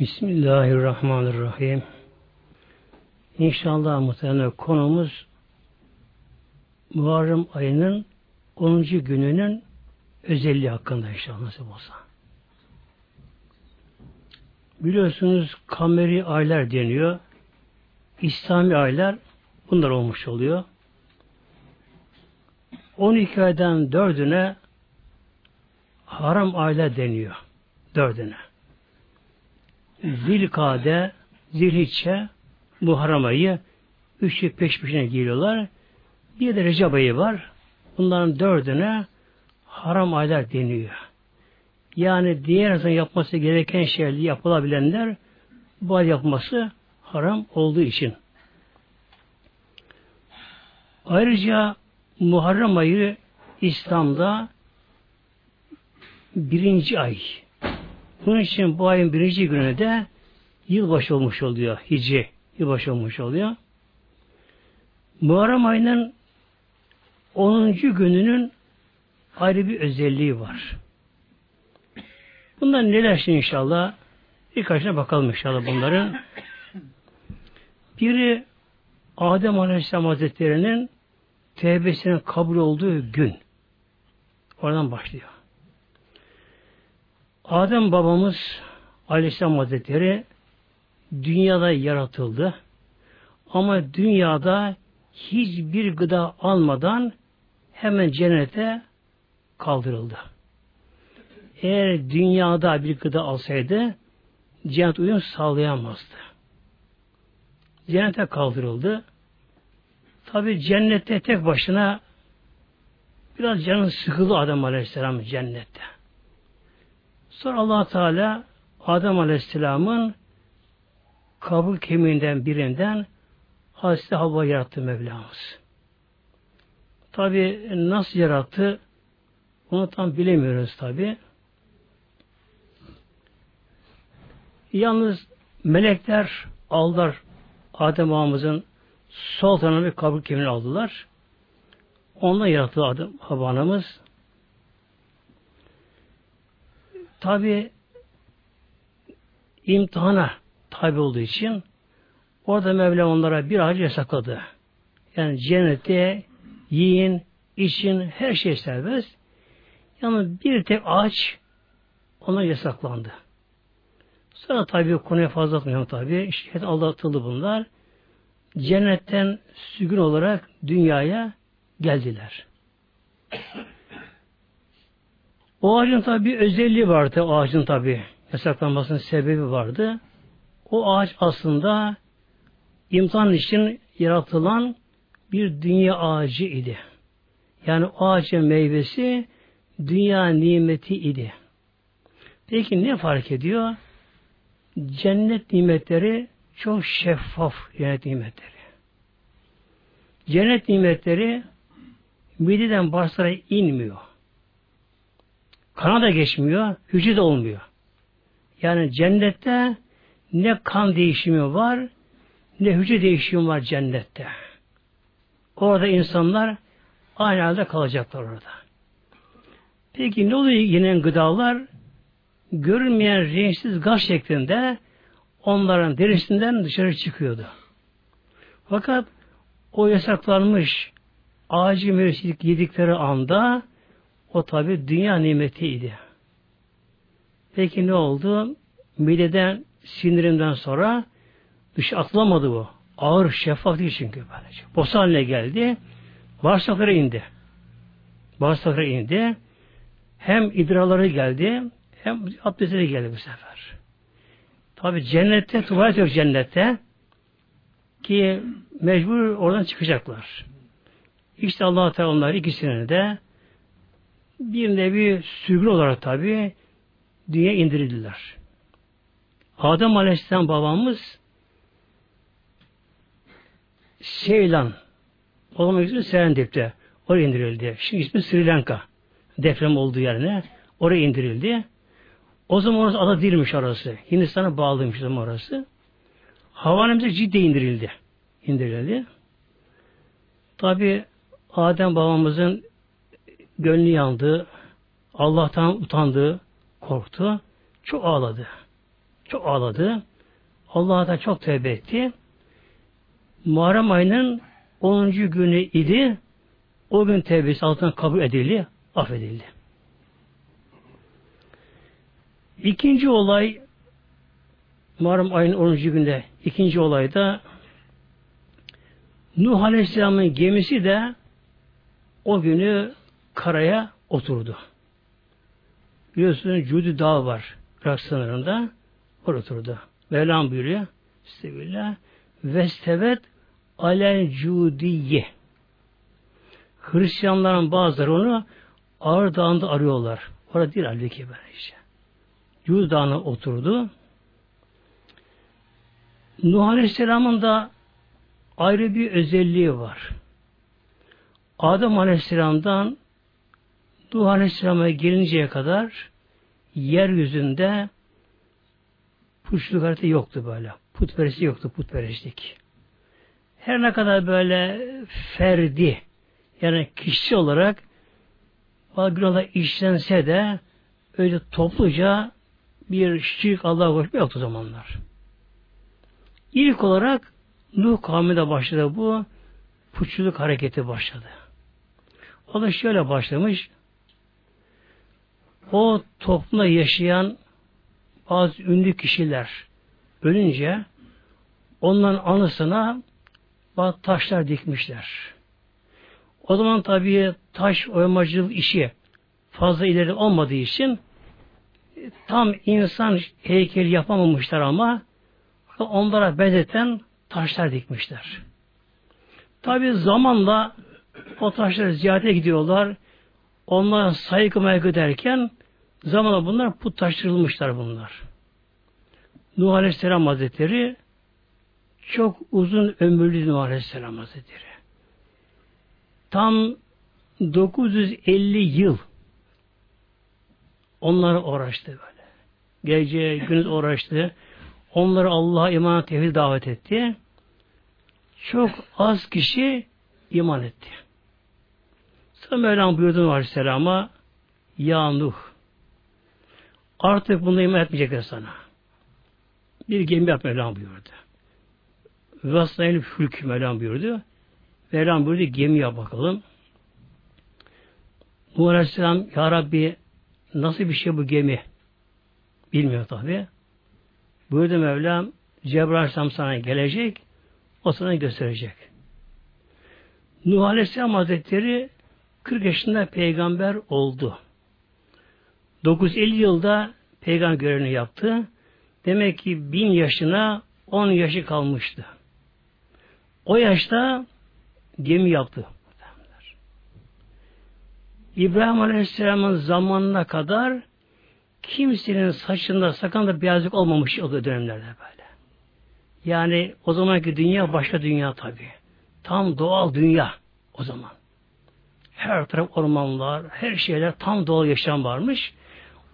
Bismillahirrahmanirrahim. İnşallah muhtemelen konumuz Muharrem ayının 10. gününün özelliği hakkında inşallah nasip olsa. Biliyorsunuz kameri aylar deniyor. İslami aylar bunlar olmuş oluyor. 12 aydan 4'üne haram aylar deniyor. Dördüne. Zilkade, Zilhicce, bu haram ayı üçü peş peşine geliyorlar. Bir de Recep ayı var. Bunların dördüne haram aylar deniyor. Yani diğer insan yapması gereken şeyler yapılabilenler bu ay yapması haram olduğu için. Ayrıca Muharrem ayı İslam'da birinci ay. Bunun için bu ayın birinci günü de yılbaşı olmuş oluyor. Hicri yılbaşı olmuş oluyor. Muharrem ayının 10. gününün ayrı bir özelliği var. Bunlar neler şimdi inşallah? Birkaçına bakalım inşallah bunların. Biri Adem Aleyhisselam Hazretleri'nin tevbesinin kabul olduğu gün. Oradan başlıyor. Adem babamız Aleyhisselam Hazretleri dünyada yaratıldı. Ama dünyada hiçbir gıda almadan hemen cennete kaldırıldı. Eğer dünyada bir gıda alsaydı cennet uyum sağlayamazdı. Cennete kaldırıldı. Tabi cennette tek başına biraz canı sıkıldı Adem Aleyhisselam cennette. Sonra allah Teala Adem Aleyhisselam'ın kabul kemiğinden birinden Hazreti Havva yarattı Mevlamız. Tabi nasıl yarattı onu tam bilemiyoruz tabi. Yalnız melekler aldılar Adem Ağamızın sol tarafına bir kabul kemiğini aldılar. Ondan yarattı Adem Havva Tabi imtihana tabi olduğu için orada Mevla onlara bir ağacı yasakladı. Yani cennette yiyin, için her şey serbest. Yani bir tek ağaç ona yasaklandı. Sonra tabi konuya fazla atmayalım tabi. İşte aldatıldı bunlar. Cennetten sürgün olarak dünyaya geldiler. O ağacın tabi bir özelliği vardı. O ağacın tabi yasaklanmasının sebebi vardı. O ağaç aslında imtihan için yaratılan bir dünya ağacı idi. Yani o ağacın meyvesi dünya nimeti idi. Peki ne fark ediyor? Cennet nimetleri çok şeffaf cennet nimetleri. Cennet nimetleri mideden bağırsaklara inmiyor. Kana da geçmiyor, hücre de olmuyor. Yani cennette ne kan değişimi var, ne hücre değişimi var cennette. Orada insanlar aynı halde kalacaklar orada. Peki ne oluyor yenen gıdalar? Görünmeyen renksiz gaz şeklinde onların derisinden dışarı çıkıyordu. Fakat o yasaklanmış ağacı mevsilik yedikleri anda o tabi dünya nimetiydi. Peki ne oldu? Mideden sinirimden sonra dış atlamadı bu. Ağır şeffaf değil çünkü böylece. Bosa haline geldi. Bağırsaklara indi. Bağırsaklara indi. Hem idrarları geldi hem abdestleri geldi bu sefer. Tabi cennette tuvalet yok cennette ki mecbur oradan çıkacaklar. İşte Allah Teala onlar ikisini de bir nevi sürgün olarak tabi dünya indirildiler. Adem Aleyhisselam babamız Seylan o zaman ismi Serendip'te. Oraya indirildi. Şimdi ismi Sri Lanka. Deprem olduğu yerine oraya indirildi. O zaman orası ada değilmiş orası. Hindistan'a bağlıymış zaman orası. Havanemize ciddi indirildi. İndirildi. Tabi Adem babamızın gönlü yandı. Allah'tan utandı, korktu. Çok ağladı. Çok ağladı. Allah'a da çok tövbe etti. Muharrem ayının 10. günü idi. O gün tevbesi altından kabul edildi, affedildi. İkinci olay Muharrem ayının 10. günde ikinci olayda Nuh Aleyhisselam'ın gemisi de o günü karaya oturdu. Biliyorsunuz Cudi Dağı var Irak sınırında. Orada oturdu. Mevlam buyuruyor. Estağfirullah. Vestevet alel cudiye. Hristiyanların bazıları onu Ağır Dağı'nda arıyorlar. Orada değil halbuki böyle işte. Cudi Dağı'na oturdu. Nuh Aleyhisselam'ın da ayrı bir özelliği var. Adem Aleyhisselam'dan Nuh Aleyhisselam'a gelinceye kadar yeryüzünde putçuluk haritası yoktu böyle. Putperesti yoktu, putperestlik. Her ne kadar böyle ferdi, yani kişi olarak bazı günahlar işlense de öyle topluca bir şirk Allah'a koşma yoktu zamanlar. İlk olarak Nuh kavminde başladı bu putçuluk hareketi başladı. O da şöyle başlamış. O toplumda yaşayan bazı ünlü kişiler ölünce onların anısına bazı taşlar dikmişler. O zaman tabii taş oymacılık işi fazla ileri olmadığı için tam insan heykeli yapamamışlar ama onlara benzeten taşlar dikmişler. Tabi zamanla o taşları ziyarete gidiyorlar. Onlara saygı maygı derken zamanla bunlar putlaştırılmışlar bunlar. Nuh Aleyhisselam Hazretleri çok uzun ömürlü Nuh Aleyhisselam Hazretleri. Tam 950 yıl onları uğraştı böyle. Gece gündüz uğraştı. Onları Allah'a iman tevhid davet etti. Çok az kişi iman etti. Sonra Mevlam buyurdu Aleyhisselam'a Ya Nuh artık bunu iman etmeyecekler sana. Bir gemi yap Mevlam buyurdu. Vaslayın fülk Mevlam buyurdu. Mevlam buyurdu gemi yap bakalım. Nuh Aleyhisselam Ya Rabbi nasıl bir şey bu gemi? Bilmiyor tabi. Buyurdu Mevlam Cebrail sana gelecek o sana gösterecek. Nuh Aleyhisselam Hazretleri 40 yaşında peygamber oldu. 950 yılda peygamber görevini yaptı. Demek ki bin yaşına 10 yaşı kalmıştı. O yaşta gemi yaptı. İbrahim Aleyhisselam'ın zamanına kadar kimsenin saçında sakanda beyazlık olmamış o dönemlerde böyle. Yani o zamanki dünya başka dünya tabi. Tam doğal dünya o zaman. Her taraf ormanlar, her şeyler tam doğal yaşam varmış.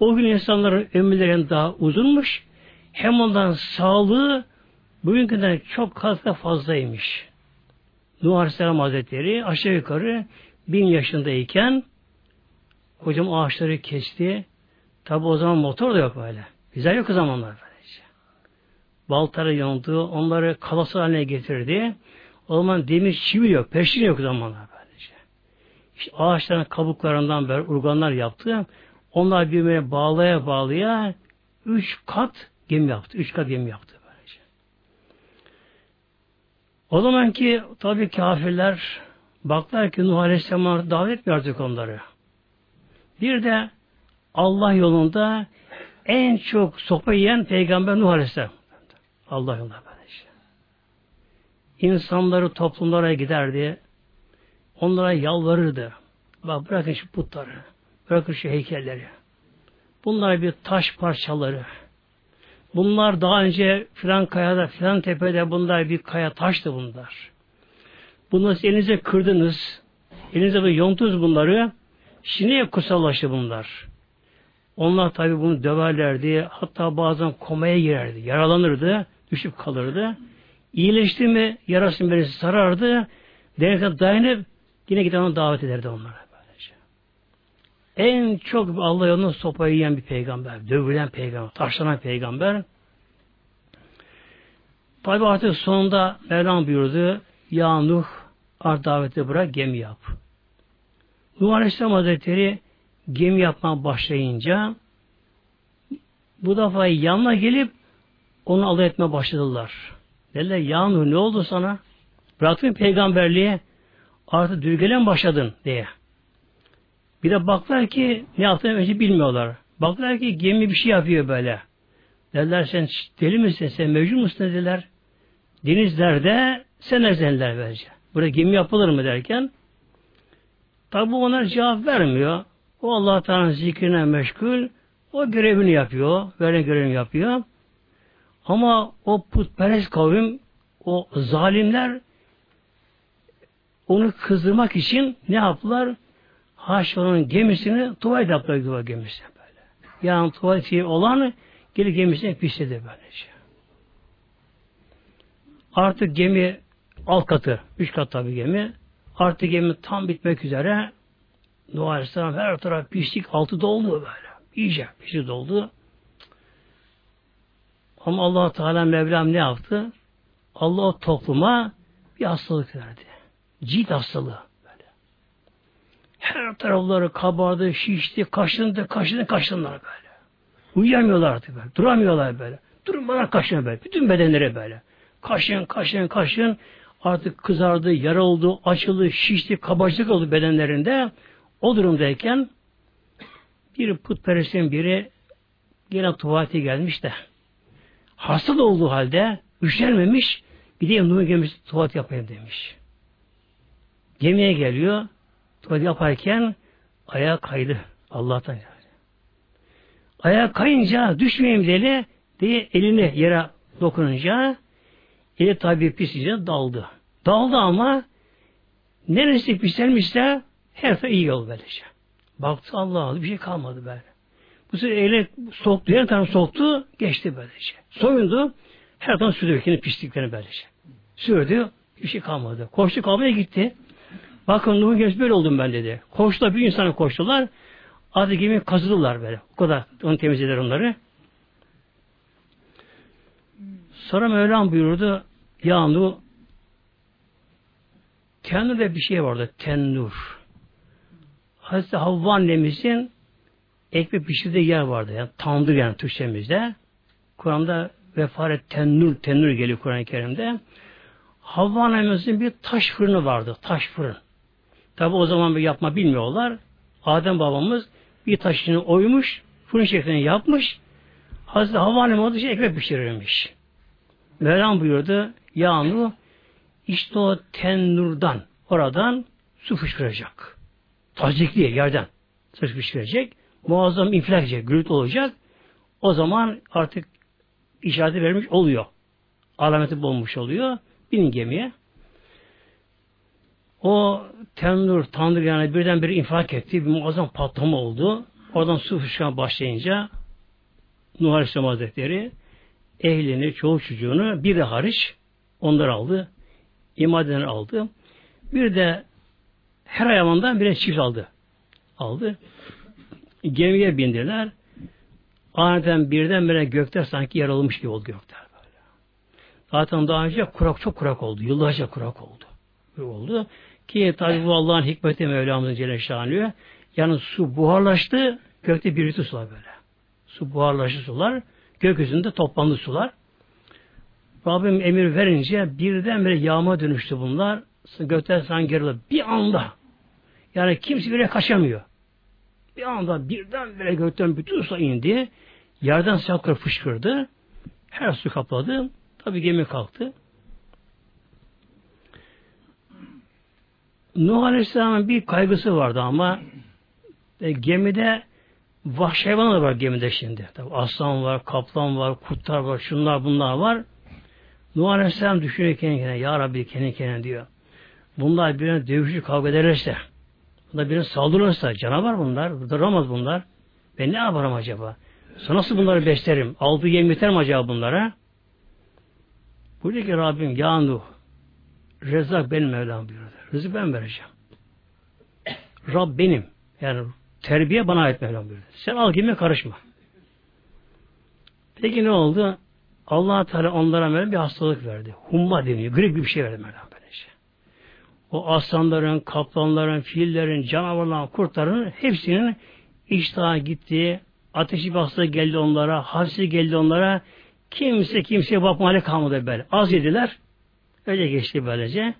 O gün insanların ömürlerin daha uzunmuş. Hem ondan sağlığı bugünkünden çok kat fazlaymış. Nuh Aleyhisselam Hazretleri aşağı yukarı bin yaşındayken hocam ağaçları kesti. Tabi o zaman motor da yok böyle. Güzel yok o zamanlar böylece. Baltara yandı, onları kalası haline getirdi. O zaman demir çivi yok, peşin yok o zamanlar böylece. İşte ağaçların kabuklarından böyle urganlar yaptı. Onlar birbirine bağlaya bağlaya üç kat gemi yaptı. Üç kat gemi yaptı böylece. O zaman ki tabii kafirler baklar ki Nuh Aleyhisselam'a davet etmiyor artık onları. Bir de Allah yolunda en çok sopa yiyen peygamber Nuh Aleyhisselam. Allah yolunda böylece. İnsanları toplumlara giderdi. Onlara yalvarırdı. Bak bırakın şu putları. Bırakın şu heykelleri. Bunlar bir taş parçaları. Bunlar daha önce filan kayada, filan tepede bunlar bir kaya taştı bunlar. Bunları elinize kırdınız. Elinize böyle yontunuz bunları. Şimdi kutsallaştı bunlar. Onlar tabi bunu döverlerdi. Hatta bazen komaya girerdi. Yaralanırdı. Düşüp kalırdı. İyileşti mi yarasını birisi sarardı. Denekten dayanıp yine giden davet ederdi onlara. En çok Allah yolunda sopayı yiyen bir peygamber. Dövülen peygamber. Taşlanan peygamber. Tabi artık sonunda Mevlam buyurdu. Ya Nuh art daveti bırak gemi yap. Nuh Aleyhisselam Hazretleri gemi yapmaya başlayınca bu defa yanına gelip onu alay etmeye başladılar. Dediler ya Nuh ne oldu sana? Bıraktın peygamberliğe artık dürgelen başladın diye. Bir de baklar ki ne yaptığını önce bilmiyorlar. Baklar ki gemi bir şey yapıyor böyle. Dediler sen deli misin, sen mevcut musun dediler. Denizlerde sen ezenler verecek. Burada gemi yapılır mı derken tabi onlar cevap vermiyor. O Allah Teala'nın zikrine meşgul. O görevini yapıyor. Veren görevini yapıyor. Ama o putperest kavim o zalimler onu kızdırmak için ne yaptılar? Haşmanın gemisini tuvalet yaptılar duvar gemisine böyle. Yani tuvaleti olan geri gemisine pisledi böylece. Artık gemi alt katı, üç kat tabi gemi. Artık gemi tam bitmek üzere. Nuh Aleyhisselam her taraf pislik altı doldu böyle. İyice pislik doldu. Ama allah Teala Mevlam ne yaptı? Allah o topluma bir hastalık verdi. Cilt hastalığı. Her tarafları kabardı, şişti, kaşındı, kaşındı, kaşındılar böyle. Uyuyamıyorlar artık böyle. Duramıyorlar böyle. Durmadan kaşınıyor böyle. Bütün bedenlere böyle. Kaşın, kaşın, kaşın. Artık kızardı, yara oldu, açıldı, şişti, kabarcık oldu bedenlerinde. O durumdayken bir putperestin biri yine tuvalete gelmiş de hasta da olduğu halde üşenmemiş de Nuh'un gemisi tuvalet yapayım demiş. Gemiye geliyor tuvalet yaparken ayağa kaydı Allah'tan. Ayağa kayınca düşmeyeyim deli diye elini yere dokununca eli tabi pislice daldı. Daldı ama neresi pislenmişse her şey iyi yol böylece. Baktı Allah Allah bir şey kalmadı böyle. Bu sefer eli soktu, her tarafı soktu, geçti böylece. Soyundu, her tarafı sürdü kendi pisliklerini böylece. Sürdü, bir şey kalmadı. Koştu kalmaya gitti. Bakın Nuh'un gemisi böyle oldum ben dedi. Koştular, bir insana koştular. Adı gemi kazıdılar böyle. O kadar onu temizlediler onları. Sonra Mevlam buyurdu Ya Nuh Tennur'da bir şey vardı. Tennur. Hazreti Havva annemizin ekmek pişirdiği yer vardı. Yani tandır yani Türkçemizde. Kur'an'da vefaret tennur, tennur geliyor Kur'an-ı Kerim'de. Havva annemizin bir taş fırını vardı. Taş fırın. Tabi o zaman bir yapma bilmiyorlar. Adem babamız bir taşını oymuş, fırın şeklini yapmış. Hazreti Havva annemiz o ekmek pişirirmiş. Mevlam buyurdu, yağını işte o tennurdan, oradan su fışkıracak. Tazikli yerden su fışkıracak. Muazzam infilak edecek, gürültü olacak. O zaman artık işareti vermiş oluyor. Alameti bulmuş oluyor. Binin gemiye. O tennur, tandır yani birdenbire infilak etti. Bir muazzam patlama oldu. Oradan su fışkırmaya başlayınca Nuh Aleyhisselam Hazretleri ehlini, çoğu çocuğunu bir de hariç onlar aldı. İmadeler aldı. Bir de her hayvandan bir çift aldı. Aldı. Gemiye bindiler. Aniden birden bire gökler sanki yaralmış gibi oldu gökler böyle. Zaten daha önce kurak çok kurak oldu. Yıllarca kurak oldu. Böyle oldu. Ki tabi Allah'ın hikmeti Mevlamızın Celle Şanlı'ya. Yani su buharlaştı. Gökte birikti sular böyle. Su buharlaştı sular. Gökyüzünde toplandı sular. Rabbim emir verince birdenbire yağma dönüştü bunlar. Gökten sanki. Bir anda. Yani kimse bile kaçamıyor. Bir anda birdenbire gökten bütün su indi. Yerden sıcaklar fışkırdı. Her su kapladı. Tabi gemi kalktı. Nuh Aleyhisselam'ın bir kaygısı vardı ama e, gemide vahşi hayvanlar var gemide şimdi. Tabi aslan var, kaplan var, kurtlar var, şunlar bunlar var. Nuh Aleyhisselam düşünüyor kendi kendine. Ya Rabbi kendi kendine diyor. Bunlar birine dövüşü kavga ederlerse, bunlar birine saldırırsa, canavar bunlar, duramaz bunlar. Ben ne yaparım acaba? Sonra nasıl bunları beslerim? Aldığı yem yeter acaba bunlara? Buyuruyor ki Rabbim ya Nuh, Rezzak benim Mevlam buyuruyor. Rızık ben vereceğim. Rab benim. Yani terbiye bana ait Mevlam buyuruyor. Sen al gemiye karışma. Peki ne oldu? allah Teala onlara böyle bir hastalık verdi. Humma deniyor. Grip bir şey verdi Mevlam böylece. O aslanların, kaplanların, fillerin, canavarların, kurtların hepsinin iştahı gitti. Ateşi bastı geldi onlara. Hapsi geldi onlara. Kimse kimseye bakma kalmadı böyle. Az yediler. Öyle geçti böylece.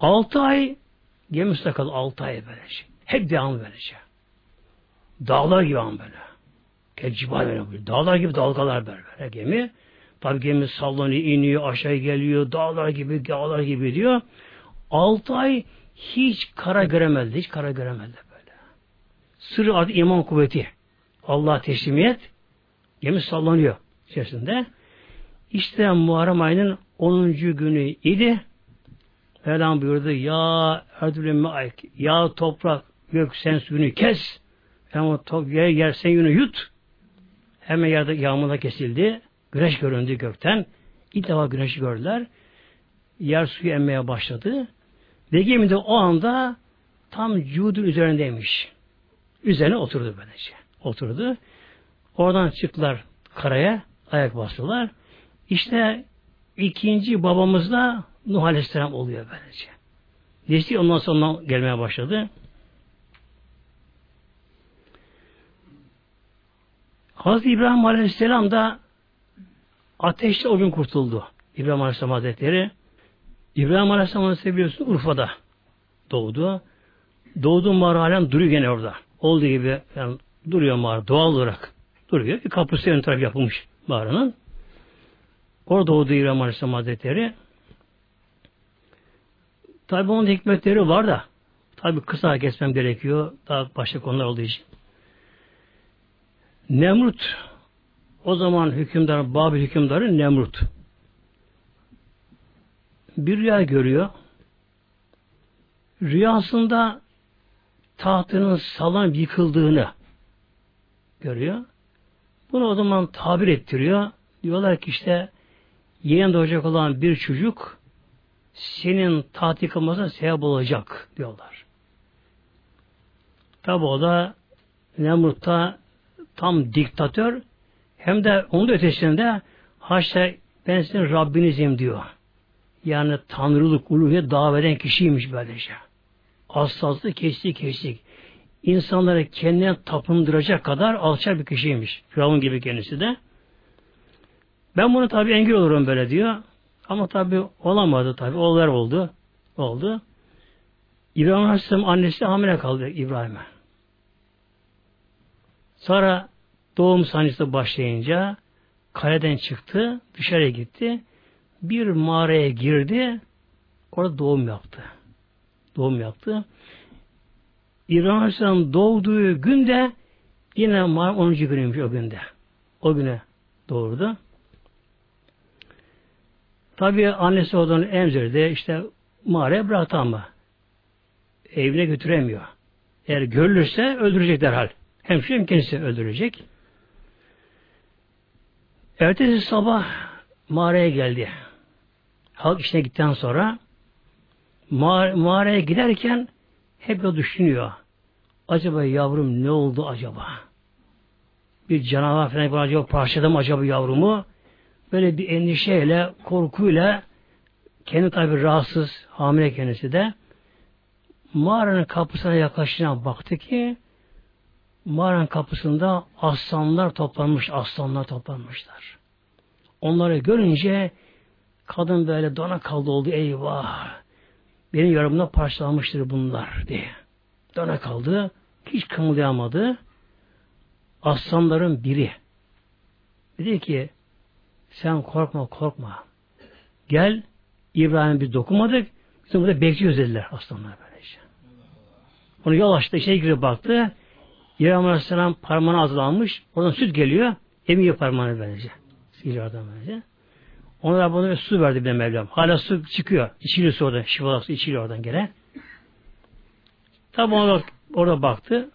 Altı ay gemi kaldı. Altı ay böylece. Hep devam böylece. Dağlar gibi an böyle. Kecibal böyle. Dağlar gibi dalgalar böyle, böyle gemi. Tabi gemi sallanıyor, iniyor, aşağı geliyor. Dağlar gibi, dağlar gibi diyor. Altı ay hiç kara göremezdi. Hiç kara göremezdi böyle. Sırrı adı iman kuvveti. Allah teslimiyet. Gemi sallanıyor içerisinde. İşte Muharrem ayının 10. günü idi. Mevlam buyurdu ya erdülüm ya toprak gök sen suyunu kes. Ama top, yer, yer sen yunu yut. Hemen yerde yağmurla kesildi. Güneş göründü gökten. İlk defa güneşi gördüler. Yer suyu emmeye başladı. Ve gemi de o anda tam Cud'un üzerindeymiş. Üzerine oturdu böylece. Oturdu. Oradan çıktılar karaya. Ayak bastılar. İşte ikinci babamız da Nuh Aleyhisselam oluyor böylece. Nesli ondan sonra gelmeye başladı. Hazreti İbrahim Aleyhisselam da ateşte o gün kurtuldu. İbrahim Aleyhisselam Hazretleri İbrahim Aleyhisselam Hazretleri biliyorsun Urfa'da doğdu. Doğduğu mağara halen duruyor gene orada. Olduğu gibi yani duruyor mağara doğal olarak duruyor. Bir kapısı ön taraf yapılmış mağaranın. Orada doğdu İbrahim Aleyhisselam Hazretleri. Tabi onun hikmetleri var da tabi kısa kesmem gerekiyor. Daha başka konular olduğu için. Nemrut o zaman hükümdar, Babil hükümdarı Nemrut. Bir rüya görüyor. Rüyasında tahtının salan yıkıldığını görüyor. Bunu o zaman tabir ettiriyor. Diyorlar ki işte yeni doğacak olan bir çocuk senin taht yıkılmasına sebep olacak diyorlar. Tabi o da Nemrut'ta tam diktatör hem de onun da ötesinde haşa ben sizin Rabbinizim diyor. Yani tanrılık, uluhiyet davet kişiymiş böylece. Hassaslı kestik kestik. İnsanları kendine tapındıracak kadar alçak bir kişiymiş. Firavun gibi kendisi de. Ben bunu tabi engel olurum böyle diyor. Ama tabi olamadı tabi. Oğullar oldu. Oldu. İbrahim Aleyhisselam annesi hamile kaldı İbrahim'e. Sonra doğum sancısı başlayınca kaleden çıktı, dışarıya gitti. Bir mağaraya girdi, orada doğum yaptı. Doğum yaptı. İbrahim Aleyhisselam doğduğu günde yine mağara 10. günüymüş o günde. O güne doğurdu. Tabi annesi oradan emzirdi, işte mağaraya bıraktı ama evine götüremiyor. Eğer görülürse öldürecek derhal. Hemşire hem kendisi öldürecek. Ertesi sabah mağaraya geldi. Halk işine gittikten sonra mağara, mağaraya giderken hep o düşünüyor. Acaba yavrum ne oldu acaba? Bir canavar falan bir acaba parçaladı mı acaba yavrumu? Böyle bir endişeyle, korkuyla kendi tabi rahatsız, hamile kendisi de mağaranın kapısına yaklaşına baktı ki mağaranın kapısında aslanlar toplanmış, aslanlar toplanmışlar. Onları görünce kadın böyle dona kaldı oldu eyvah. Benim yorumumda parçalanmıştır bunlar diye. Dona kaldı. Hiç kımıldayamadı. Aslanların biri. Dedi ki sen korkma korkma. Gel İbrahim bir dokunmadık. Bizim burada bekliyoruz dediler aslanlar böylece. Onu yol açtı, şey girip baktı. İbrahim Aleyhisselam parmağına azlanmış. Oradan süt geliyor. Emiyor parmağını böylece. Oradan böylece. Ona bana su verdi bir Mevlam. Hala su çıkıyor. İçiliyor su orada. Şifalı su içiliyor oradan gene. Tabi ona orada baktı.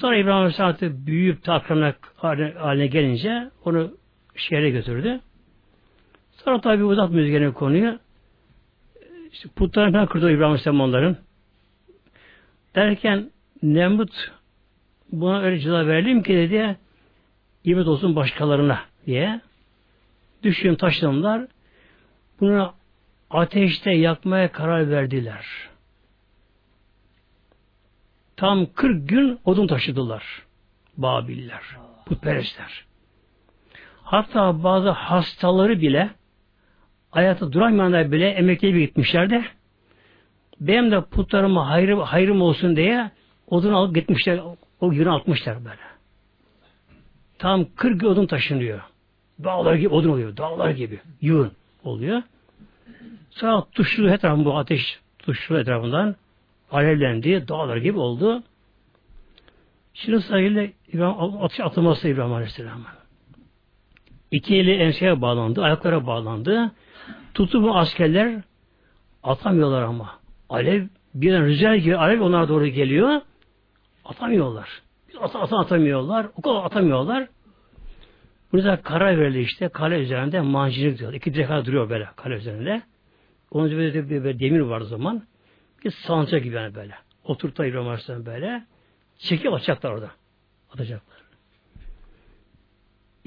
Sonra İbrahim Aleyhisselam büyüyüp takımına haline gelince onu şehre götürdü. Sonra tabi uzatmıyoruz gene konuyu. İşte putlarını falan kırdı İbrahim Aleyhisselam onların. Derken Nemrut buna öyle ceza verelim ki dedi İbret olsun başkalarına diye Düşün taşınlar. Bunu ateşte yakmaya karar verdiler. Tam 40 gün odun taşıdılar. Babiller, putperestler. Hatta bazı hastaları bile ayakta duramayanlar bile emekliye gitmişler de benim de putlarıma hayrım, hayrım olsun diye odun alıp gitmişler. O yığını atmışlar böyle. Tam 40 odun taşınıyor. Dağlar gibi odun oluyor. Dağlar gibi. Yığın oluyor. Sonra tuşlu etrafından bu ateş tuşlu etrafından alevlendi. Dağlar gibi oldu. Şimdi sayıyla İbrahim, atış atılması İbrahim Aleyhisselam'ın. İki eli enseye bağlandı, ayaklara bağlandı. Tutup askerler atamıyorlar ama. Alev birden rüzgar gibi alev onlara doğru geliyor. Atamıyorlar. At, at, atamıyorlar. O kadar atamıyorlar. Burada karar verildi işte. Kale üzerinde mancınık diyor. İki direk duruyor böyle kale üzerinde. Onun üzerinde bir, bir demir var zaman. Bir sanca gibi yani böyle. Oturtta İbrahim Aleyhisselam böyle. Çekip atacaklar orada. Atacaklar.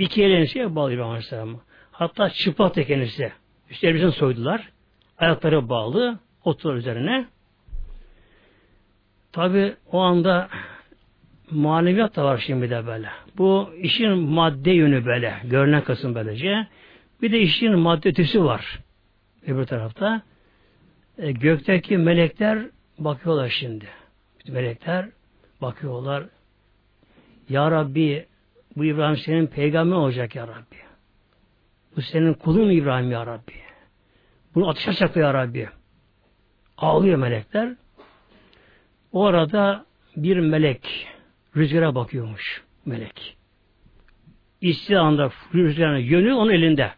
İki elini şeye bağlı İbrahim Aleyhisselam. Hatta çıplak tek kendisi. İşte elbisini soydular. Ayakları bağlı. Oturlar üzerine. Tabi o anda maneviyat da var şimdi de böyle. Bu işin madde yönü böyle. Görünen kısım böylece. Bir de işin madde ötesi var. Öbür tarafta. E, gökteki melekler bakıyorlar şimdi. Melekler bakıyorlar. Ya Rabbi bu İbrahim senin peygamber olacak ya Rabbi. Bu senin kulun İbrahim ya Rabbi. Bunu ateş açacak ya Rabbi. Ağlıyor melekler. O arada bir melek rüzgara bakıyormuş melek. İstediği anda rüzgarın yönü onun elinde.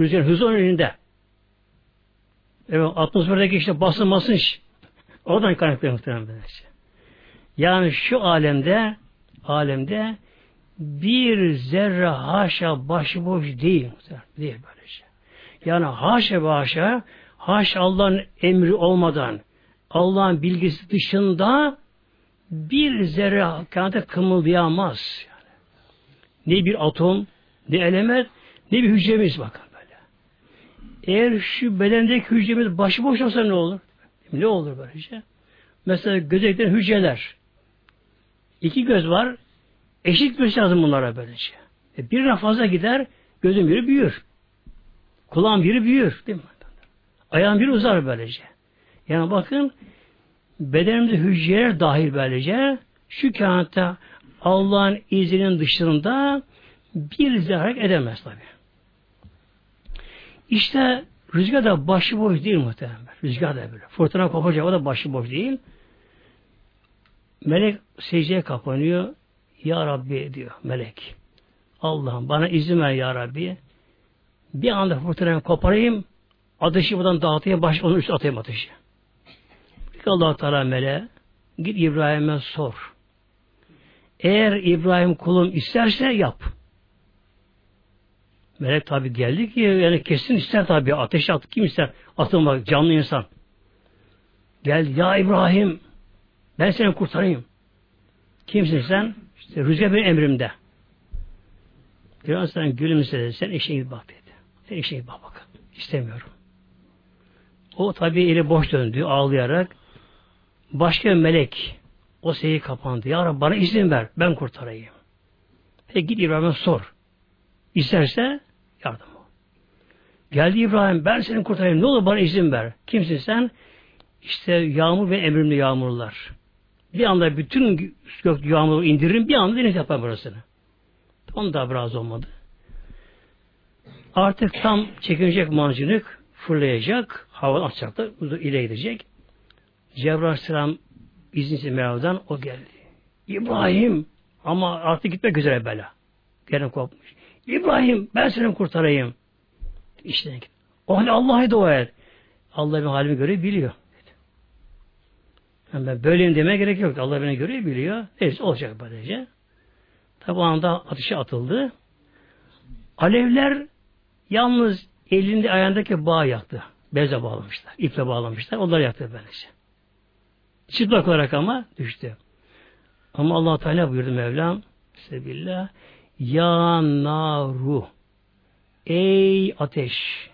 Rüzgarın hızı onun elinde. Evet, atmosferdeki işte basın basınç oradan kaynaklı muhtemelen. Yani şu alemde alemde bir zerre haşa başıboş değil. Değil böylece. Yani haşa ve haşa haşa Allah'ın emri olmadan Allah'ın bilgisi dışında bir zerre kainata kımıldayamaz. Yani. Ne bir atom, ne element, ne bir hücremiz bakın böyle. Eğer şu bedendeki hücremiz başıboş olsa ne olur? Ne olur böylece? Mesela gözekten hücreler. İki göz var. Eşit göz lazım bunlara böylece. E birine fazla gider, gözün biri büyür. Kulağın biri büyür. Değil mi? Ayağın biri uzar böylece. Yani bakın bedenimizde hücreler dahil böylece şu kainatta Allah'ın izinin dışında bir zarar edemez tabi. İşte rüzgar da başıboş değil muhtemelen. Rüzgar da böyle. Fırtına kopacak o da başıboş değil. Melek secdeye kapanıyor. Ya Rabbi diyor melek. Allah'ım bana izin ver ya Rabbi. Bir anda fırtınayı koparayım. Ateşi buradan dağıtayım. Baş, onun üstüne atayım ateşi. allah Teala mele git İbrahim'e sor. Eğer İbrahim kulum isterse yap. Melek tabi geldi ki yani kesin ister tabi ateş at kim ister atılmak canlı insan. Gel ya İbrahim ben seni kurtarayım. Kimsin sen? İşte rüzgar benim emrimde. Sen gülümsedi. Sen işe git bak dedi. Sen işe git bak bak. İstemiyorum. O tabi eli boş döndü ağlayarak. Başka bir melek o seyi kapandı. Ya Rabbi bana izin ver. Ben kurtarayım. Peki git İbrahim'e sor. İsterse yardım ol. Geldi İbrahim ben seni kurtarayım. Ne olur bana izin ver. Kimsin sen? İşte yağmur ve emrimli yağmurlar. Bir anda bütün gök yağmuru indiririm, bir anda deniz yapar burasını. Onu da biraz olmadı. Artık tam çekilecek mancınık fırlayacak, hava atacaklar, ile gidecek. Cebrail Aleyhisselam izinsiz Mevla'dan o geldi. İbrahim ama artık gitmek üzere bela. Gene kopmuş. İbrahim ben seni kurtarayım. İşte o halde Allah'a dua et. Allah benim halimi göre biliyor. Yani ben böyleyim demeye gerek yok. Allah beni görüyor, biliyor. Neyse olacak böylece. Tabi o anda ateşe atıldı. Alevler yalnız elinde ayağındaki bağ yaktı. Beze bağlamışlar. iple bağlamışlar. Onlar yaktı böylece. Çıplak olarak ama düştü. Ama allah Teala buyurdu Mevlam Sebillah Ya naru Ey ateş!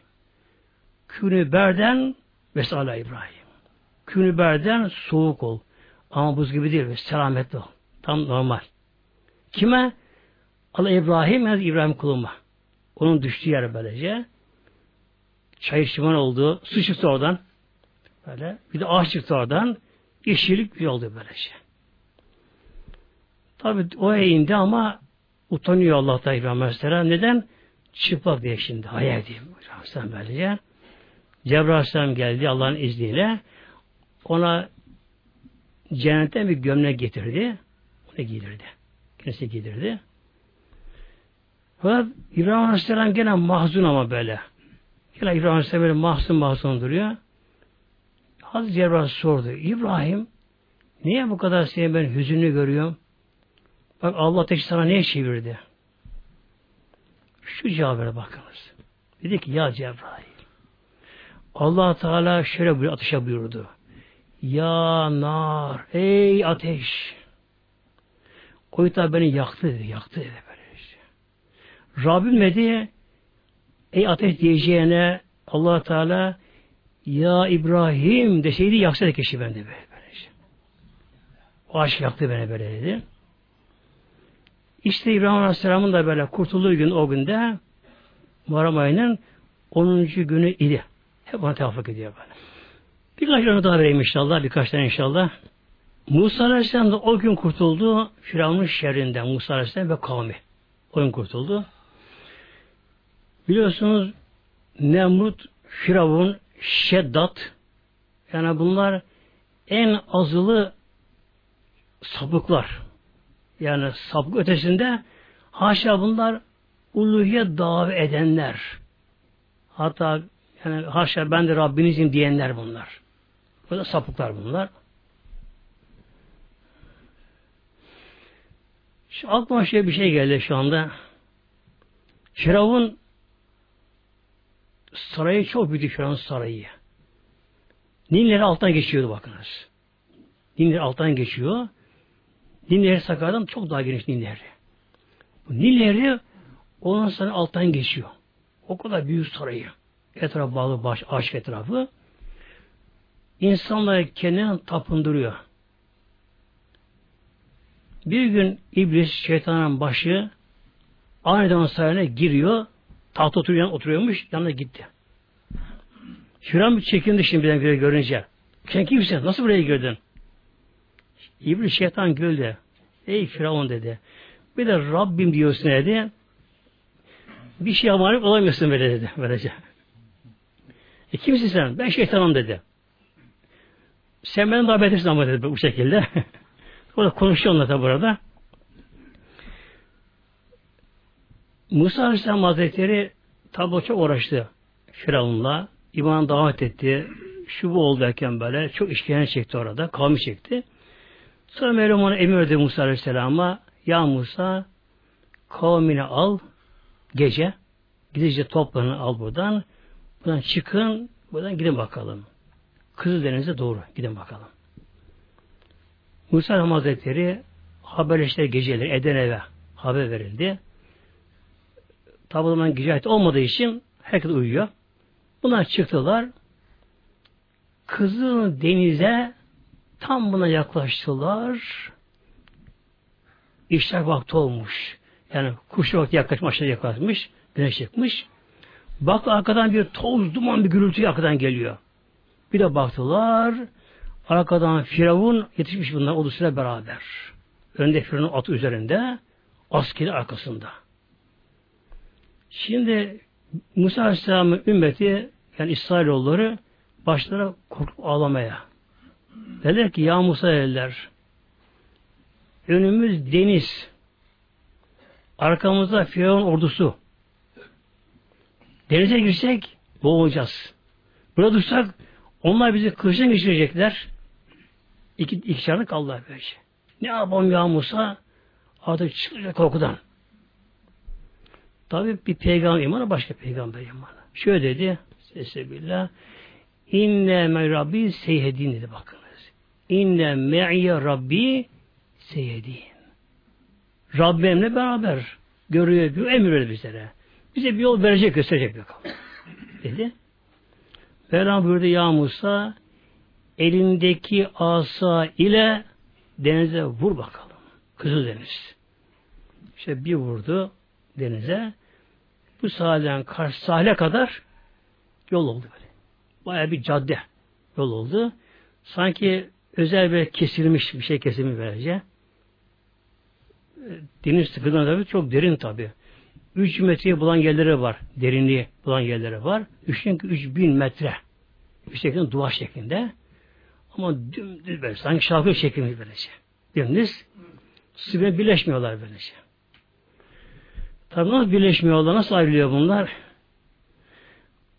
Künü berden vesala İbrahim. Künü berden soğuk ol. Ama buz gibi değil. Selametli ol. Tam normal. Kime? Allah İbrahim yani İbrahim kuluma. Onun düştüğü yer böylece. Çay şiman oldu. Su çıktı oradan. Böyle. Bir de ağaç çıktı oradan. Yeşillik bir oldu böylece. Tabi o indi ama utanıyor Allah'ta İbrahim Aleyhisselam. Neden? Çıplak diye şimdi. Hayal diyeyim. Aleyhisselam böylece. Cebrail geldi Allah'ın izniyle. Ona cennetten bir gömlek getirdi. Onu giydirdi. Kendisi giydirdi. Fakat İbrahim Aleyhisselam gene mahzun ama böyle. Gene İbrahim Aleyhisselam böyle mahzun mahzun duruyor. Hazreti Cebrail sordu. İbrahim niye bu kadar seni ben hüzünlü görüyorum? Bak Allah tek sana niye çevirdi? Şu cevabına bakınız. Dedi ki ya Cebrail allah Teala şöyle buyur, ateşe buyurdu. Ya nar, ey ateş. O da beni yaktı dedi, yaktı dedi böyle işte. Rabbim dedi, ey ateş diyeceğine allah Teala ya İbrahim deseydi yaksaydı kişi bende böyle. böyle işte. O aşk yaktı beni böyle dedi. İşte İbrahim Aleyhisselam'ın da böyle kurtulduğu gün o günde Muharrem ayının 10. günü idi. Hep ona tevafuk ediyor böyle. Birkaç tane daha vereyim inşallah. Birkaç tane inşallah. Musa Aleyhisselam da o gün kurtuldu Firavun'un şerrinden Musa Aleyhisselam ve kavmi. O gün kurtuldu. Biliyorsunuz Nemrut, Firavun, Şeddat yani bunlar en azılı sapıklar. Yani sapık ötesinde haşa bunlar uluhiye davet edenler. Hatta yani haşa ben de Rabbinizim diyenler bunlar. Böyle sapıklar bunlar. Şu aklıma şey bir şey geldi şu anda. Firavun sarayı çok büyüdü Firavun sarayı. Nilleri alttan geçiyordu bakınız. Nilleri alttan geçiyor. Nilleri Sakarya'dan çok daha geniş Nilleri. Nilleri onun sonra alttan geçiyor. O kadar büyük sarayı. Etraf bağlı baş, aşk etrafı. İnsanları kendine tapındırıyor. Bir gün iblis şeytanın başı aniden sarayına giriyor. Tahta oturuyor, oturuyormuş. Yanına gitti. Bir çekindi şimdi birden bire görünce. Sen kimsin? Nasıl buraya girdin? İblis şeytan güldü. Ey Firavun dedi. Bir de Rabbim diyorsun dedi. Bir şey amanet olamıyorsun böyle dedi. Böylece. E kimsin sen? Ben şeytanım dedi. Sen benden daha betersin ama dedi bu şekilde. o da konuşuyor onunla da burada. Musa Aleyhisselam Hazretleri tabi çok uğraştı Firavun'la. İman davet etti. Şu bu oldu derken böyle çok işkence çekti orada. Kavmi çekti. Sonra Mevlam ona emir verdi Musa Aleyhisselam'a Ya Musa kavmini al gece gidince toplanın al buradan. Buradan çıkın buradan gidin bakalım. Kızıldeniz'e doğru gidin bakalım. Musa Hazretleri haberleştiler geceleri Edenev'e haber verildi. Tabi zaman gece olmadığı için herkes uyuyor. Bunlar çıktılar. Kızıl denize tam buna yaklaştılar. İşler vakti olmuş. Yani kuş vakti yaklaşmış, yaklaşmış. Güneş çıkmış. Bak arkadan bir toz, duman bir gürültü arkadan geliyor. Bir de baktılar, arkadan Firavun yetişmiş bunlar ordusuyla beraber. Önde Firavun atı üzerinde, askeri arkasında. Şimdi Musa Aleyhisselam'ın ümmeti yani İsrailoğulları başlara korkup ağlamaya. Dediler ki ya Musa dediler önümüz deniz arkamızda Firavun ordusu denize girsek boğulacağız. Burada dursak onlar bizi kılıçtan geçirecekler. İki, iki çarlık kaldılar böylece. Ne yapalım ya Musa? Artık çıkacak korkudan. Tabi bir peygamber imanı başka peygamber imanı. Şöyle dedi. Sesebillah. İnne me Rabbi seyyedin dedi bakınız. İnne me'ye Rabbi seyyedin. Rabbimle beraber görüyor, bir emir bizlere. Bize bir yol verecek, gösterecek bakalım. Dedi. Mevlam buyurdu ya Musa elindeki asa ile denize vur bakalım. Kızıl deniz. İşte bir vurdu denize. Bu sahilden karşı sahile kadar yol oldu böyle. Baya bir cadde yol oldu. Sanki özel bir kesilmiş bir şey kesilmiş böylece. Deniz sıkıdan tabi çok derin tabi. 3 metreye bulan yerleri var. Derinliği bulan yerleri var. 3 bin metre. Yüksekten duvar şeklinde. Ama dümdüz böyle. Sanki şarkı şeklinde böylece. Dümdüz. Su birleşmiyorlar böylece. Tabi nasıl birleşmiyorlar? Nasıl ayrılıyor bunlar?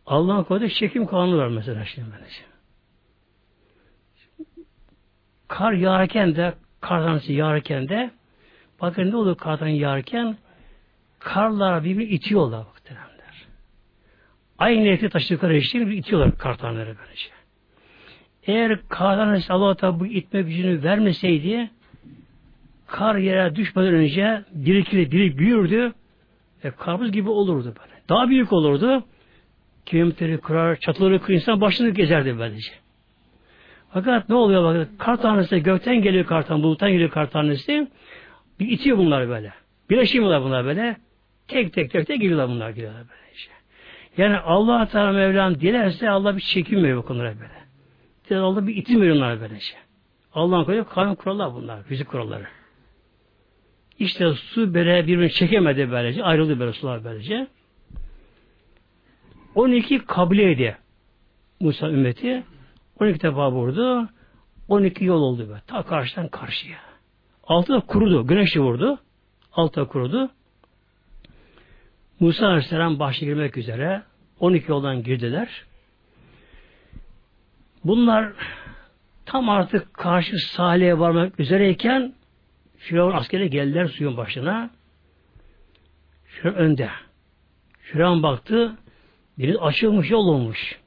Allah'ın koyduğu çekim kanunu var mesela şimdi böylece. Kar yağarken de kar tanesi yağarken de bakın ne oluyor kar tanesi yağarken karlar birbirini itiyorlar muhtemelenler. Aynı niyeti taşıdıkları için bir itiyorlar kar taneleri böylece. Eğer kar tanesi Allah Teala bu itme gücünü vermeseydi kar yere düşmeden önce birikir, birik büyürdü e, karpuz gibi olurdu böyle. Daha büyük olurdu. Kilometreleri kırar, çatıları kırar, insan başını gezerdi böylece. Fakat ne oluyor bakın? Kar tanesi gökten geliyor kar tanesi, buluttan geliyor kar tanesi. Bir itiyor bunlar böyle. Birleşiyorlar bunlar böyle. Tek tek tek tek giriyorlar bunlar giriyorlar böyle işte. Yani Allah Teala Mevlam dilerse Allah bir çekim veriyor bu konulara böyle. Diler Allah bir itim veriyor bunlara böyle şey. Allah'ın koyduğu kanun kurallar bunlar. Fizik kuralları. İşte su böyle birbirini çekemedi böylece. Ayrıldı böyle sular böylece. 12 kabileydi Musa ümmeti. 12 defa vurdu. 12 yol oldu böyle. Ta karşıdan karşıya. Altı da kurudu. Güneş vurdu. Altı da kurudu. Musa Aleyhisselam başa girmek üzere 12 yoldan girdiler. Bunlar tam artık karşı sahile varmak üzereyken Firavun askeri geldiler suyun başına. Firavun önde. Firavun baktı. Deniz açılmış, yol olmuş.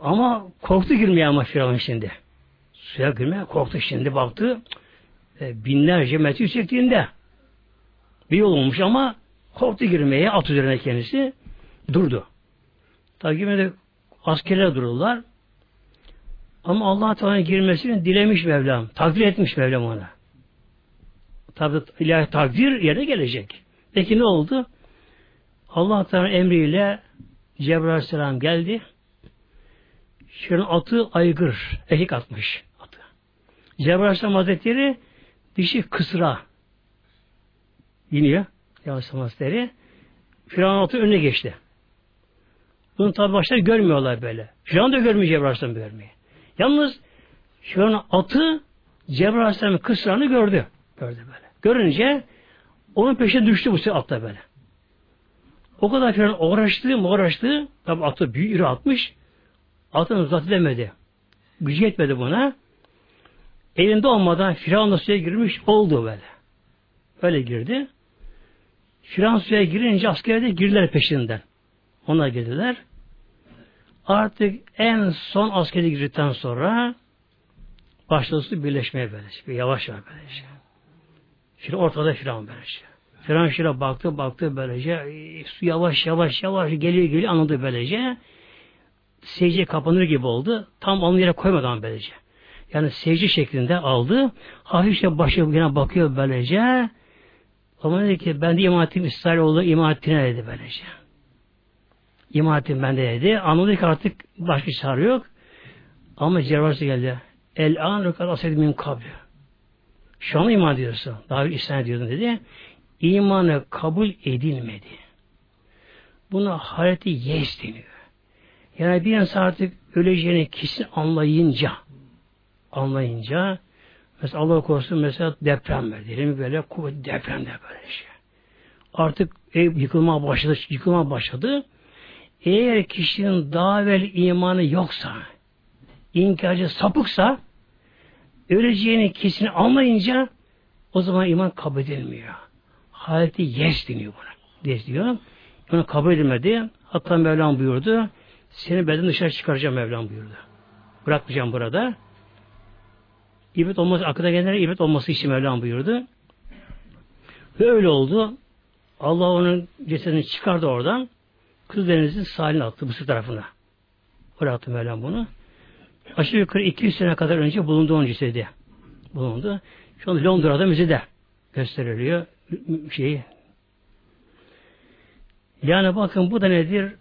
Ama korktu girmeye ama Firavun şimdi. Suya girmeye korktu şimdi baktı. E, binlerce metre yüksekliğinde. Bir yol olmuş ama korktu girmeye at üzerine kendisi. Durdu. Tabi de askerler dururlar. Ama Allah Teala girmesini dilemiş Mevlam. Takdir etmiş Mevlam ona. Tabi ilahi takdir yerine gelecek. Peki ne oldu? Allah Teala emriyle Cebrail Aleyhisselam geldi. Şunun atı aygır. Erkek atmış. Atı. Cebrail Aleyhisselam Hazretleri dişi kısra iniyor. Aleyhisselam Hazretleri. Firavun atı önüne geçti. Bunu tabi başta görmüyorlar böyle. Firavun da görmüyor Cebrail Aleyhisselam görmeyi. Yalnız an atı Cebrail Aleyhisselam'ın kısrağını gördü. Gördü böyle. Görünce onun peşine düştü bu sefer atta böyle. O kadar filan uğraştı, uğraştı. Tabi atı büyük iri atmış. Atını uzat edemedi. Gücü yetmedi buna. Elinde olmadan Firavun suya girmiş oldu böyle. Öyle girdi. Firavun suya girince askere de girdiler peşinden. Ona girdiler. Artık en son askeri girdikten sonra başladı birleşmeye böylece. Yavaş yavaş böylece. Şimdi ortada Firavun böylece. Firavun şöyle baktı baktı böylece su yavaş yavaş yavaş geliyor geliyor anladı böylece. Secde kapanır gibi oldu. Tam onun yere koymadan böylece. Yani secde şeklinde aldı. Hafifçe başı yine bakıyor böylece. Ama dedi ki ben de iman ettim İsrailoğlu iman ettiğine dedi böylece. İman ettim ben de dedi. Anladı ki artık başka çare yok. Ama Cervası geldi. El an rukat asedim min kabri. Şu an iman ediyorsun. Daha bir isyan ediyordun dedi. İmanı kabul edilmedi. Buna hareti yes deniyor. Yani bir insan artık öleceğini kesin anlayınca anlayınca mesela Allah korusun mesela deprem ver diyelim böyle kuvvetli depremde böyle şey. Artık ev yıkılmaya başladı, yıkılmaya başladı. Eğer kişinin daha evvel imanı yoksa, inkarcı sapıksa, öleceğini kesin anlayınca o zaman iman kabul edilmiyor. Haleti yes deniyor buna. Yes diyor. Onu kabul edilmedi. Hatta Mevlam buyurdu. Seni beden dışarı çıkaracağım Mevlam buyurdu. Bırakmayacağım burada. İbret olması, akıda gelenlere ibret olması için Mevlam buyurdu. Ve öyle oldu. Allah onun cesedini çıkardı oradan. Kız Deniz'in sahiline attı Mısır tarafına. Oraya attı Mevlam bunu. Aşağı yukarı 200 sene kadar önce bulundu onun cesedi. Bulundu. Şu an Londra'da müzede gösteriliyor. Şeyi. Yani bakın bu da nedir?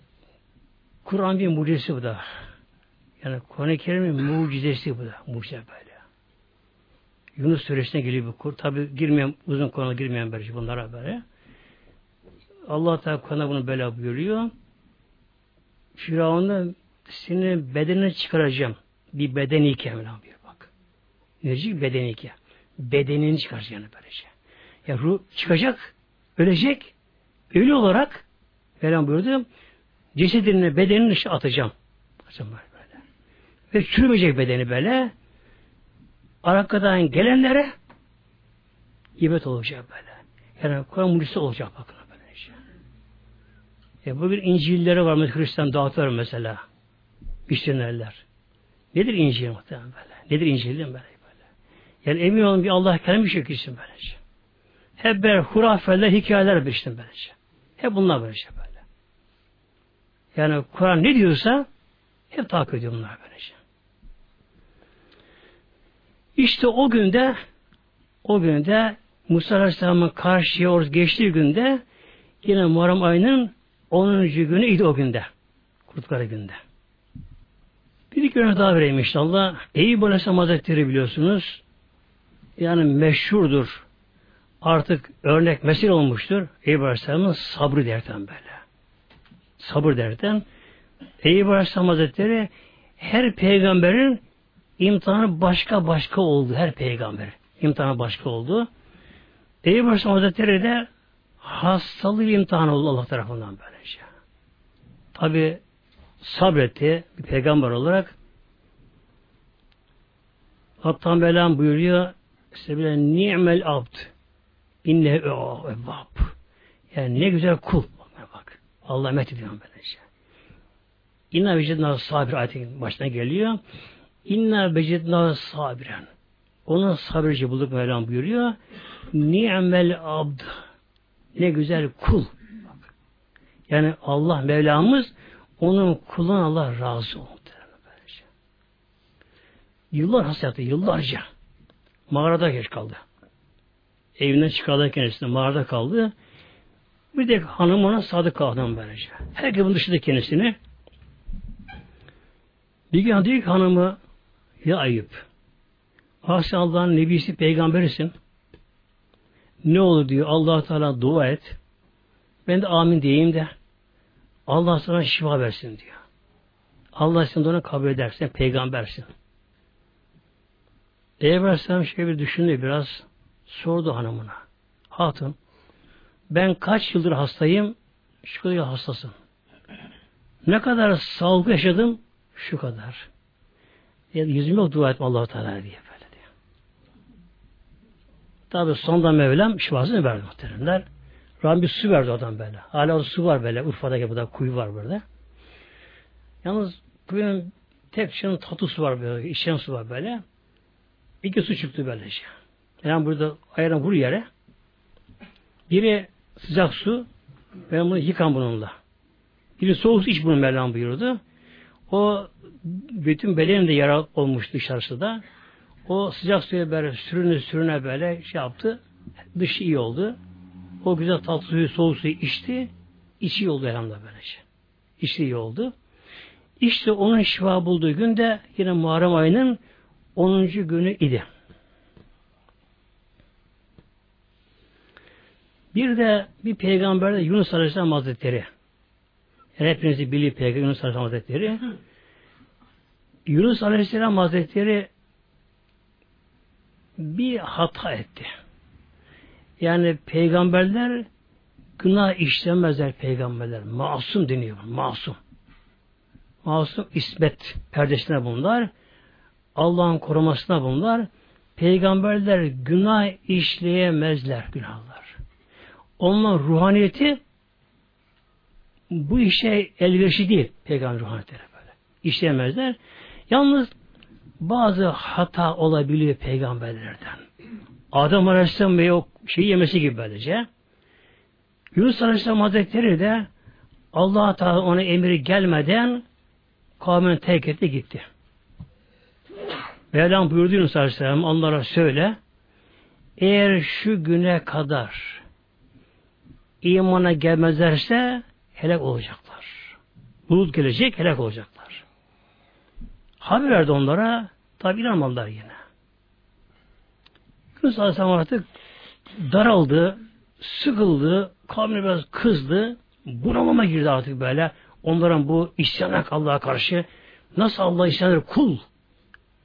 Kur'an bir mucizesi bu da. Yani Kur'an-ı Kerim'in mucizesi bu da. Mucize böyle. Yunus suresine geliyor bu kur. Tabi girmeyen, uzun konuya girmeyen böyle bunlara böyle. Allah Teala Kur'an'da bunu böyle buyuruyor. Firavun'da seni bedenini çıkaracağım. Bir bedeni iken bir bak. Necik bedeni iken. Bedenini çıkaracak yani böylece. Ya ruh çıkacak, ölecek. Ölü olarak Mevlam buyurdu. Cesedini, bedenini atacağım. Atacağım böyle. Ve çürümeyecek bedeni böyle. Arkadan gelenlere ibret olacak böyle. Yani Kur'an mucizesi olacak bakın. Böylece. E bugün İncil'leri var mesela Hristiyan dağıtıyor mesela. Misyonerler. Nedir İncil muhtemelen böyle? Nedir İncil değil mi böyle? böyle? Yani emin olun bir Allah kelamı şey kişisin böylece. Hep böyle hurafeler, hikayeler bir işte böylece. Hep bunlar böylece böyle. Yani Kur'an ne diyorsa hep takip ediyor bunlar böylece. İşte o günde o günde Musa Aleyhisselam'ın karşıya orası geçtiği günde yine Muharrem ayının 10. günü idi o günde. Kurtları günde. Bir iki örnek daha vereyim inşallah. Eyüp Aleyhisselam Hazretleri biliyorsunuz. Yani meşhurdur. Artık örnek mesil olmuştur. Eyüp Aleyhisselam'ın sabrı derken böyle. Sabır derken Eyüp Aleyhisselam Hazretleri her peygamberin imtihanı başka başka oldu. Her peygamber imtihanı başka oldu. Eyüp Aleyhisselam Hazretleri de hastalığı imtihanı oldu Allah tarafından böylece. Tabi sabretti bir peygamber olarak. Hatta Mevlam buyuruyor işte bile ni'mel abd inne evvab yani ne güzel kul bak. Allah met ediyor böylece. İnna vecedna sabir ayetin başına geliyor. İnna vecedna sabiren. Onun sabırcı bulduk Mevlam buyuruyor. Ni'mel abd. Ne güzel kul. Yani Allah Mevlamız onun kulun Allah razı oldu. Yıllar hasretli, yıllarca. Mağarada geç kaldı. Evinden çıkardı kendisine, mağarada kaldı. Bir de hanım ona sadık kaldı böylece. Herkes bunun dışında kendisini. Bir gün diyor ki hanımı, ya ayıp. Asya Allah'ın nebisi peygamberisin. Ne olur diyor allah Teala dua et. Ben de amin diyeyim de Allah sana şifa versin diyor. Allah seni ona kabul edersen peygambersin. Peygamber Aleyhisselam şey bir düşündü biraz sordu hanımına. Hatun ben kaç yıldır hastayım şu kadar hastasın. Ne kadar sağlık yaşadım şu kadar. Yani yüzüme yok dua etme allah Teala diye böyle diyor. Tabi sonunda Mevlam şifasını verdi muhteremler. Rabbim bir su verdi adam böyle. Hala o su var böyle. Urfa'daki burada kuyu var burada. Yalnız kuyunun tek şunun tatlı su var böyle. İçen su var böyle. İki su çıktı böylece. Yani burada ayağına vur yere. Biri sıcak su. Ben bunu yıkan bununla. Biri soğuk su iç bunu Mevlam buyurdu. O bütün bedeninde yara olmuş dışarısı da. O sıcak suya böyle sürüne sürüne böyle şey yaptı. Dışı iyi oldu. O güzel tatlı suyu, soğuk suyu içti. İçi iyi oldu elhamdülillah böylece. İçti iyi oldu. İşte onun şifa bulduğu gün de yine Muharrem ayının 10. günü idi. Bir de bir peygamber de Yunus Aleyhisselam Hazretleri. Yani hepinizi biliyor peygamber Yunus Aleyhisselam Hazretleri. Yunus Aleyhisselam Hazretleri bir hata etti. Yani peygamberler günah işlemezler peygamberler. Masum deniyor. Masum. Masum ismet perdesine bunlar. Allah'ın korumasına bunlar. Peygamberler günah işleyemezler günahlar. Onlar ruhaniyeti bu işe elverişi değil peygamber ruhaniyetleri böyle. İşleyemezler. Yalnız bazı hata olabiliyor peygamberlerden. Adam Aleyhisselam ve o şeyi yemesi gibi böylece. Yunus Aleyhisselam Hazretleri de Allah Teala ona emri gelmeden kavmini terk etti gitti. Mevlam buyurdu Yunus Aleyhisselam onlara söyle eğer şu güne kadar imana gelmezlerse helak olacaklar. Bulut gelecek helak olacaklar. Haber verdi onlara tabi inanmadılar yine. Yunus Aleyhisselam artık daraldı, sıkıldı, kavmi biraz kızdı, bunalama girdi artık böyle. Onların bu isyana Allah'a karşı nasıl Allah isyanır kul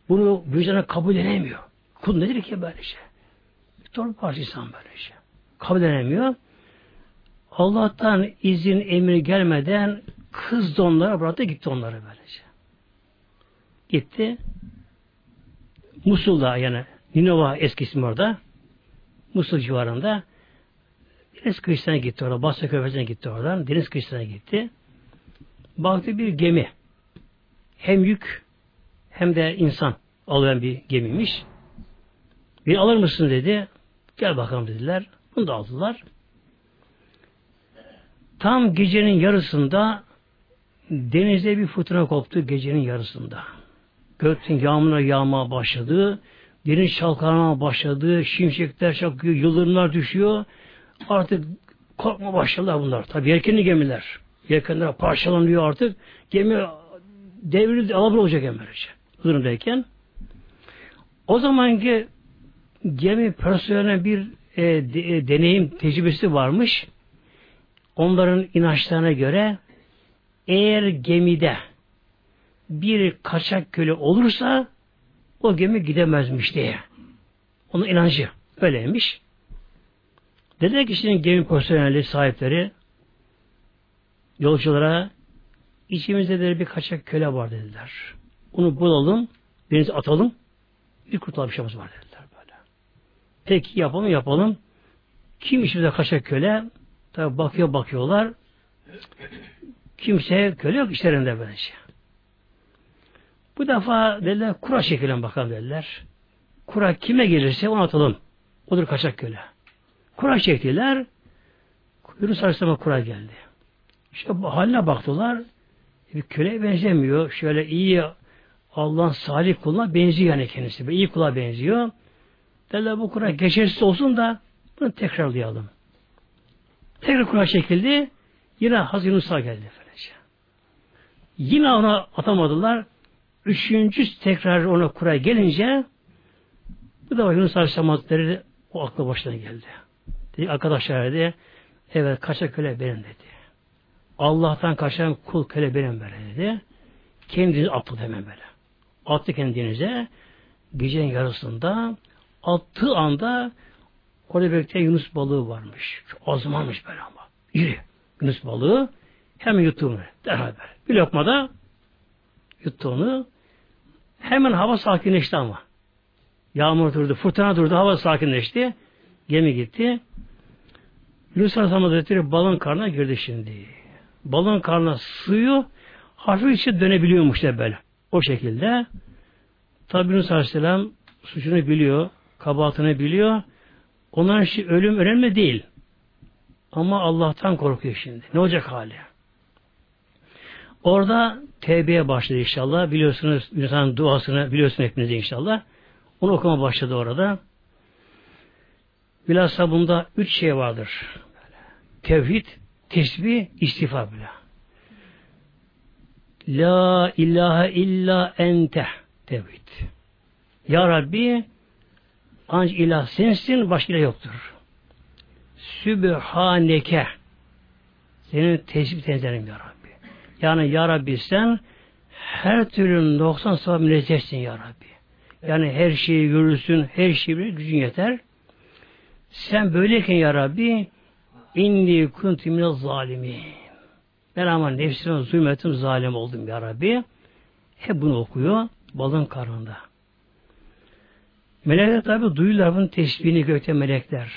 bunu vicdanı kabul edemiyor. Kul nedir ki böyle şey? Bir torba parça insan böyle şey. Kabul edemiyor. Allah'tan izin emri gelmeden kızdı onlara bıraktı gitti onlara böylece. Gitti. Musul'da yani Ninova eski ismi orada. Musul civarında deniz kıyısına gitti orada. Basra Körfezi'ne gitti oradan. Deniz kıyısına gitti. Baktı bir gemi. Hem yük hem de insan alınan bir gemiymiş. Bir alır mısın dedi. Gel bakalım dediler. Bunu da aldılar. Tam gecenin yarısında denizde bir fırtına koptu gecenin yarısında. Gökten yağmurlar yağmaya başladı. Deniz çalkalamaya başladı. Şimşekler çakıyor, yıldırımlar düşüyor. Artık korkma başladılar bunlar. Tabi yelkenli gemiler. Yelkenler parçalanıyor artık. Gemi devrildi, alabır olacak. Bu durumdayken. O zamanki gemi personeline bir e, de, e, deneyim tecrübesi varmış. Onların inançlarına göre eğer gemide bir kaçak köle olursa o gemi gidemezmiş diye. Onun inancı öyleymiş. Dediler ki şimdi gemi personeli sahipleri yolculara içimizde de bir kaçak köle var dediler. Onu bulalım, denize atalım, bir kurtulamışımız var dediler böyle. Peki yapalım yapalım. Kim içimizde kaçak köle? Tabi bakıyor bakıyorlar. Kimse köle yok işlerinde böylece. Şey. Bu defa dediler kura çekelim bakalım dediler. Kura kime gelirse onu atalım. Odur kaçak köle. Kura çektiler. Yunus Aleyhisselam'a kura geldi. İşte haline baktılar. Bir köle benzemiyor. Şöyle iyi Allah'ın salih kuluna benziyor yani kendisi. İyi kula benziyor. Dediler bu kura geçersiz olsun da bunu tekrarlayalım. Tekrar kura çekildi. Yine Hazreti Yunus'a geldi. Böylece. Yine ona atamadılar. Üçüncü tekrar ona kura gelince bu da Yunus Aleyhisselam Hazretleri o aklı başına geldi. Dedi, arkadaşlar dedi evet kaçak köle benim dedi. Allah'tan kaçan kul köle benim böyle dedi. Kendinizi attı hemen böyle. Attı kendinize gecenin yarısında attığı anda orada bekleyen Yunus balığı varmış. Çok azmanmış böyle ama. İri. Yunus balığı hemen yuttu onu. Derhal böyle. Bir lokmada yuttu onu. Hemen hava sakinleşti ama. Yağmur durdu, fırtına durdu, hava sakinleşti. Gemi gitti. Yunus Aleyhisselam Hazretleri balon karnına girdi şimdi. Balon karnına suyu hafif içe dönebiliyormuş da böyle. O şekilde. Tabi Yunus Aleyhisselam suçunu biliyor, kabahatını biliyor. Onların için ölüm önemli değil. Ama Allah'tan korkuyor şimdi. Ne olacak hali? Orada tevbeye başladı inşallah. Biliyorsunuz insan duasını biliyorsunuz hepiniz inşallah. Onu okuma başladı orada. Bilhassa bunda üç şey vardır. Tevhid, tesbih, istiğfar bile. La ilahe illa ente tevhid. Ya Rabbi ancak ilah sensin, başka ilah yoktur. Sübhaneke senin tesbih tenzerim ya Rabbi. Yani ya Rabbi sen her türlü 90 sıfat münezzehsin ya Rabbi. Yani her şeyi görürsün, her şeyi bilir, gücün yeter. Sen böyleyken ya Rabbi inni kuntu minel zalimin. Ben ama nefsime zulmettim, zalim oldum ya Rabbi. Hep bunu okuyor balın karnında. Melekler tabi duyuyorlar bunun tesbihini gökte melekler.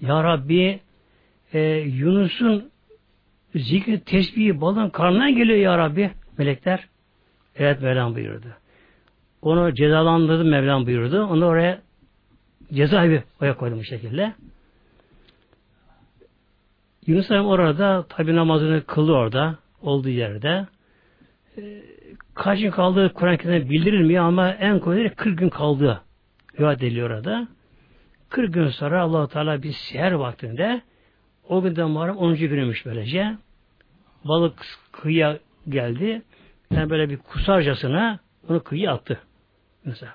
Ya Rabbi e, Yunus'un zikri tesbihi balın karnına geliyor ya Rabbi. Melekler. Evet Mevlam buyurdu. Onu cezalandırdı Mevlam buyurdu. Onu oraya cezaevi oraya koydum bu şekilde. Yunus Aleyhisselam orada tabi namazını kıldı orada olduğu yerde. E, kaç gün kaldığı Kur'an-ı bildirilmiyor ama en kolayı 40 gün kaldı. Rivayet ediliyor orada. 40 gün sonra allah Teala bir seher vaktinde o günden Muharrem 10. günüymüş böylece. Balık kıyıya geldi. Yani böyle bir kusarcasına onu kıyıya attı. Mesela.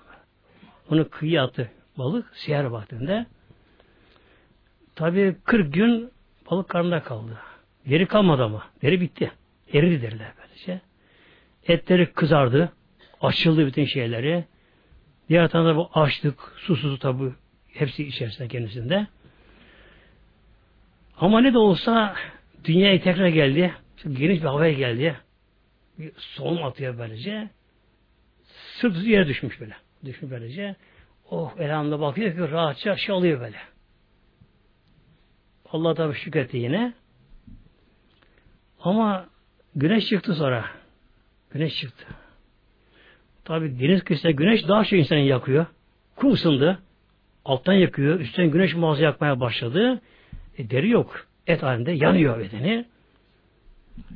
Onu kıyıya attı balık seher vaktinde. Tabi 40 gün balık karnında kaldı. Deri kalmadı ama. Deri bitti. Eridi deriler böylece. Etleri kızardı. Açıldı bütün şeyleri. Diğer tarafta bu açlık, susuzluk tabi hepsi içerisinde kendisinde. Ama ne de olsa dünyaya tekrar geldi. Geniş bir havaya geldi. Bir solum atıyor böylece. Sırt yere düşmüş böyle. Düşmüş böylece. Oh elhamdülillah bakıyor ki rahatça şey alıyor böyle. Allah tabi şükretti yine. Ama güneş çıktı sonra. Güneş çıktı. Tabi deniz kıyısında güneş daha çok insanı yakıyor. Kum ısındı. Alttan yakıyor. Üstten güneş muazzı yakmaya başladı. E, deri yok. Et halinde yanıyor bedeni.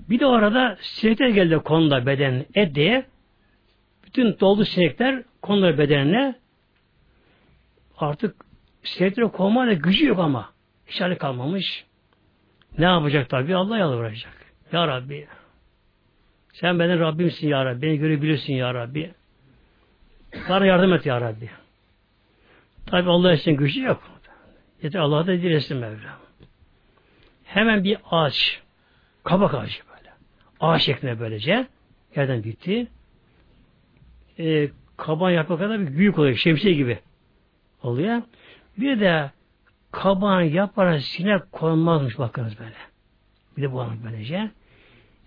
Bir de orada sinekler geldi konuda beden et diye. Bütün doldu sinekler konular bedenine. Artık sinekleri kovmayla gücü yok ama. Hiç hali kalmamış. Ne yapacak tabi? Allah yalvaracak. Ya Rabbi sen benim Rabbimsin ya Rabbi. Beni görebilirsin ya Rabbi. Bana yardım et ya Rabbi. Tabi Allah için gücü yok. Yeter Allah da dilesin Mevlam. Hemen bir ağaç, kabak ağacı böyle. Ağaç şeklinde böylece yerden bitti. Ee, kaban yaprak kadar bir büyük oluyor. Şemsiye gibi oluyor. Bir de kaban yaprağı sinek konmazmış bakınız böyle. Bir de bu anlık böylece.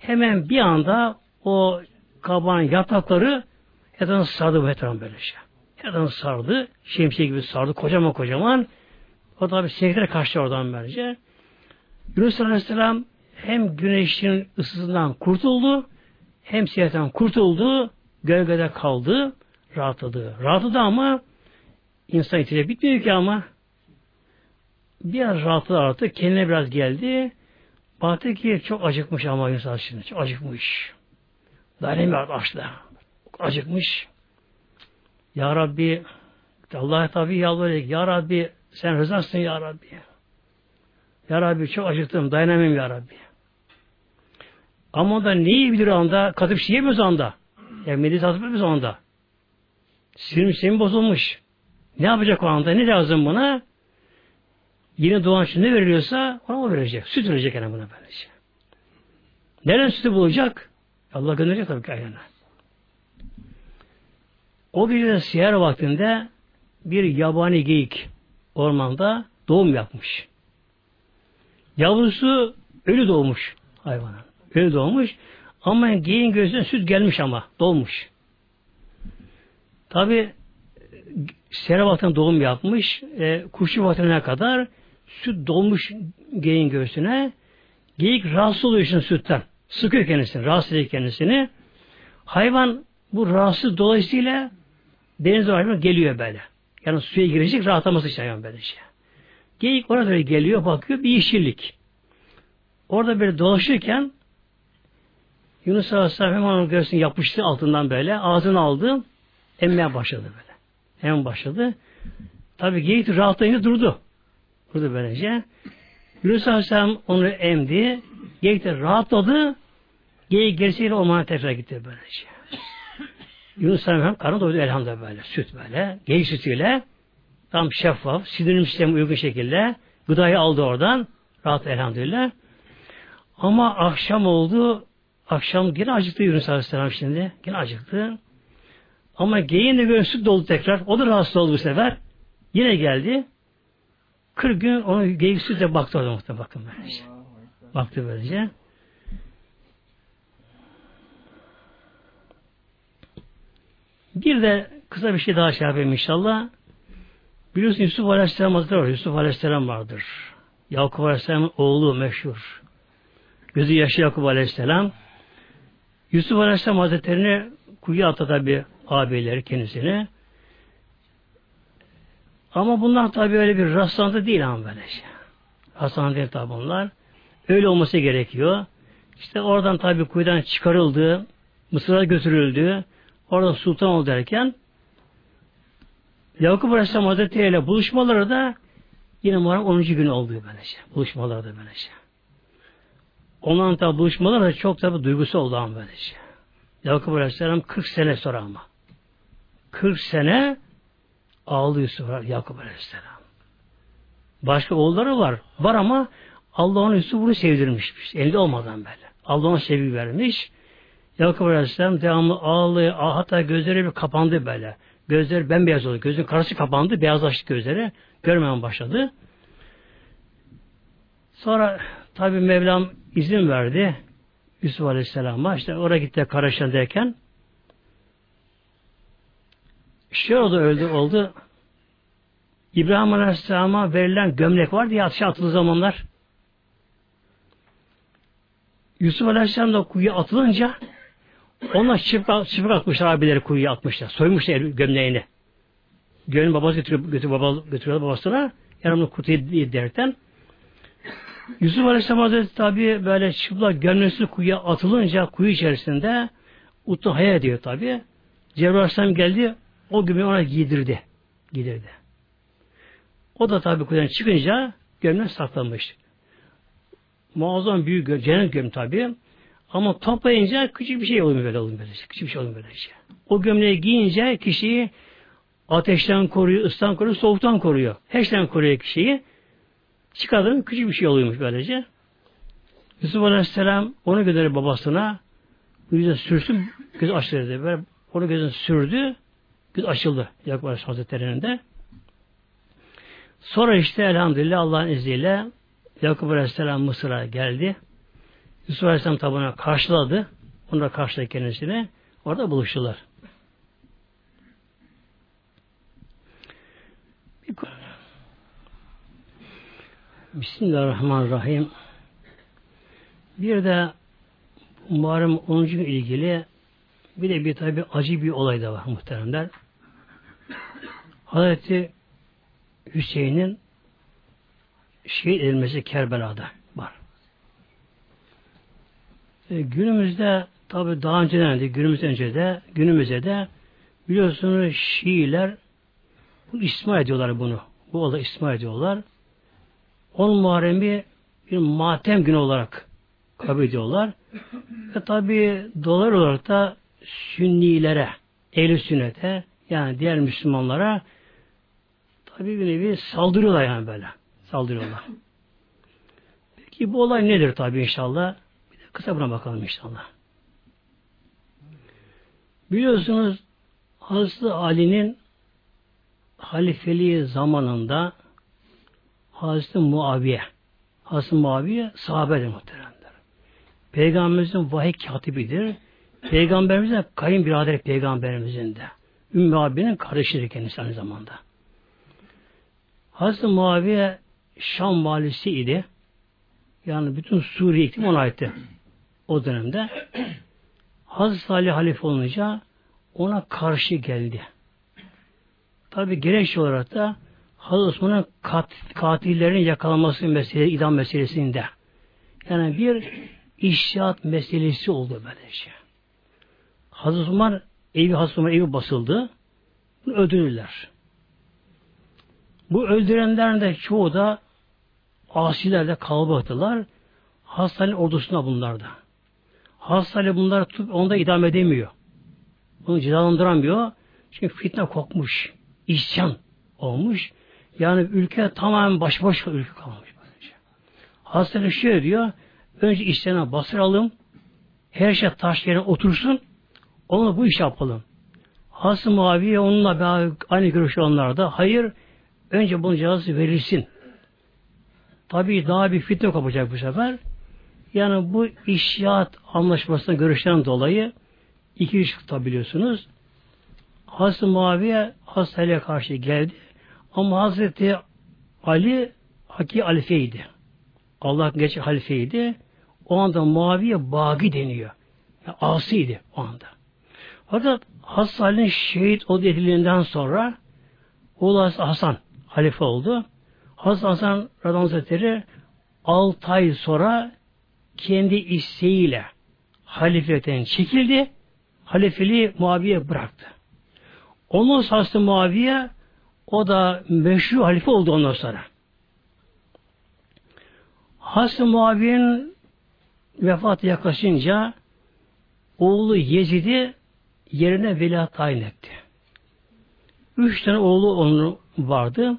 Hemen bir anda o kaban yaprakları etrafını sardı bu etrafını böylece. Etrafını sardı. Şemsiye gibi sardı. Kocaman kocaman. O tabi sinekler kaçtı oradan böylece. Yunus Aleyhisselam hem güneşin ısısından kurtuldu hem siyasetten kurtuldu. Gölgede kaldı. Rahatladı. Rahatladı ama insan içine bitmiyor ki ama biraz rahatladı artık. Kendine biraz geldi. Baktı ki çok acıkmış ama insan şimdi. Çok acıkmış. Dayanamıyor açtı. Acıkmış. Ya Rabbi Allah'a tabi yalvarıyor. Ya Rabbi sen rızasın ya Rabbi. Ya Rabbi çok acıktım. Dayanamıyorum ya Rabbi. Ama da neyi bilir anda? Katıp şey yemiyoruz anda. Yani meditasyon yapıyoruz anda. Sinir sistemi bozulmuş. Ne yapacak o anda? Ne lazım buna? Yine doğan için ne veriliyorsa ona o verecek. Süt verecek yani buna böylece. Nereden sütü bulacak? Allah gönderecek tabii ki ayağına. O gece siyer vaktinde bir yabani geyik ormanda doğum yapmış. Yavrusu ölü doğmuş hayvanın. Ölü doğmuş. Ama geyin gözüne süt gelmiş ama doğmuş. Tabi Serapat'ın doğum yapmış. E, kuşu vaktine kadar süt dolmuş geyin göğsüne. Geyik rahatsız oluyor için sütten. Sıkıyor kendisini, rahatsız ediyor kendisini. Hayvan bu rahatsız dolayısıyla deniz hayvan geliyor böyle. Yani suya girecek rahatlaması için hayvan böyle şey. Geyik orada geliyor, bakıyor bir yeşillik. Orada böyle dolaşırken Yunus Aleyhisselam hemen onun göğsünü yapıştı altından böyle. Ağzını aldı. Emmeye başladı böyle. Hemen başladı. Tabi geyik rahatlayınca durdu. Durdu böylece. Yunus Aleyhisselam onu emdi. Geyik de rahatladı. Geyik gerisiyle ormana tekrar gitti böylece. Yunus Aleyhisselam karnı doydu elhamdülillah böyle. Süt böyle. Geyik sütüyle tam şeffaf, sindirim sistemi uygun şekilde gıdayı aldı oradan. Rahat elhamdülillah. Ama akşam oldu. Akşam yine acıktı Yunus Aleyhisselam şimdi. Yine acıktı. Ama geyin de böyle süt doldu tekrar. O da rahatsız oldu bu sefer. Yine geldi. 40 gün onu geyik sütle baktı orada muhtemelen. Bakın böylece. Baktı böylece. Bir de kısa bir şey daha şey yapayım inşallah. Biliyorsun Yusuf Aleyhisselam Hazretleri var. Yusuf Aleyhisselam vardır. Yakup Aleyhisselam'ın oğlu meşhur. Gözü yaşı Yakup Aleyhisselam. Yusuf Aleyhisselam Hazretleri'ne kuyu attı tabi abileri kendisine. Ama bunlar tabi öyle bir rastlantı değil ama böyle şey. Rastlantı değil tabi bunlar. Öyle olması gerekiyor. İşte oradan tabi kuyudan çıkarıldı, Mısır'a götürüldü, orada sultan oldu derken Yakup Aleyhisselam Hazretleri ile buluşmaları da yine Muharrem 10. gün oldu böylece. Buluşmaları da böylece. Ondan tabi buluşmalar da çok tabi duygusu oldu ama böylece. Yakup Aleyhisselam 40 sene sonra ama. 40 sene ağlıyor sonra Yakup Aleyhisselam. Başka oğulları var. Var ama Allah onun üstü bunu sevdirmiş. Elde olmadan böyle. Allah ona sevgi vermiş. Yakup Aleyhisselam devamlı ağlıyor. Hatta gözleri bir kapandı böyle. Gözleri bembeyaz oldu. Gözün karası kapandı. Beyazlaştı gözleri. Görmemem başladı. Sonra tabi Mevlam izin verdi. Yusuf Aleyhisselam'a işte oraya gitti Karaşan derken oldu öldü oldu. İbrahim Aleyhisselam'a verilen gömlek var diye atışa atıldığı zamanlar Yusuf Aleyhisselam da kuyuya atılınca onlar çıpık, çıpık atmışlar abileri kuyuya atmışlar. Soymuşlar gömleğini. Göğün babası götürüyor, götürüyor, baba, götürüyor babasına. Yanımda kutuyu derken Yusuf Aleyhisselam Hazretleri tabi böyle çıplak gömleğini kuyuya atılınca kuyu içerisinde Utlu hayal ediyor tabi. Cebrail Aleyhisselam geldi o gömleği ona giydirdi. Giydirdi. O da tabi kuyudan çıkınca gömleği saklanmış. Muazzam büyük göm, cennet göm tabi. Ama toplayınca küçük bir şey oluyor böyle oluyor böyle. Küçük bir şey oluyor böyle. Şey. O gömleği giyince kişiyi ateşten koruyor, ıstan koruyor, soğuktan koruyor. Her şeyden koruyor kişiyi. Çıkardığında küçük bir şey oluyormuş böylece. Yusuf Aleyhisselam onu gönderi babasına yüzüne sürsün, göz açıldı. Böyle onu gözüne sürdü, göz açıldı Yakup Aleyhisselam Hazretleri'nin de. Sonra işte elhamdülillah Allah'ın izniyle Yakup Aleyhisselam Mısır'a geldi. Yusuf Aleyhisselam tabuna karşıladı. Onu da karşıladı kendisine. Orada buluştular. Bismillahirrahmanirrahim. Bir de Muharrem 10. ilgili bir de bir tabi acı bir olay da var muhteremler. Hazreti Hüseyin'in şehit edilmesi Kerbela'da var. E, günümüzde tabi daha önceden de günümüzden önce de günümüzde de biliyorsunuz Şiiler bu isma ediyorlar bunu. Bu olayı isma ediyorlar. 10 Muharrem'i bir matem günü olarak kabul ediyorlar. Ve tabi dolar olarak da sünnilere, ehl sünnete yani diğer Müslümanlara tabi bir nevi saldırıyorlar yani böyle. Saldırıyorlar. Peki bu olay nedir tabi inşallah? Bir de kısa buna bakalım inşallah. Biliyorsunuz Hazreti Ali'nin halifeliği zamanında Hazreti Muaviye Hazreti Muaviye sahabedir muhteremler. Peygamberimizin vahiy katibidir. Peygamberimizin kayınbirader peygamberimizin de. Ümmü abinin kardeşidir kendisi aynı zamanda. Hazreti Muaviye Şam valisi idi. Yani bütün Suriye iklim ona aitti. O dönemde. Hazreti Salih halife olunca ona karşı geldi. Tabi gerekçe olarak da Hazreti Osman'ın kat, katillerin yakalanması meselesi, idam meselesinde. Yani bir iştihat meselesi oldu böylece. Hazreti Osman evi Hazreti Osman evi basıldı. Bunu öldürürler. Bu öldürenlerin de çoğu da asiler de kalabalıktılar. Hastane ordusuna bunlar da. Hastane bunları tutup onda idam edemiyor. Bunu cezalandıramıyor. Çünkü fitne kokmuş. İsyan olmuş. Yani ülke tamamen baş baş ülke kalmış. Hastane şöyle diyor. Önce işlerine bastıralım. Her şey taş yerine otursun. Onunla bu iş yapalım. Hasım Muaviye onunla aynı görüş onlar da. Hayır, önce bunun cezası verilsin. Tabii daha bir fitne kapacak bu sefer. Yani bu işyat anlaşmasına görüşten dolayı iki iş tutabiliyorsunuz. Hazreti Muaviye Hazreti karşı geldi. Ama Hazreti Ali Haki halifeydi. Allah geç halifeydi. O anda Muaviye Bagi deniyor. Yani asiydi o anda. Fakat Ali'nin şehit o ediliğinden sonra oğlu Hasan halife oldu. Hazreti Hasan Radhan Hazretleri 6 ay sonra kendi isteğiyle halifeten çekildi. Halifeliği Muaviye bıraktı. Onun sastı Muaviye o da meşru halife oldu ondan sonra. Hasım Muaviye'nin vefatı yaklaşınca oğlu Yezid'i yerine veliaht tayin etti. Üç tane oğlu onun vardı.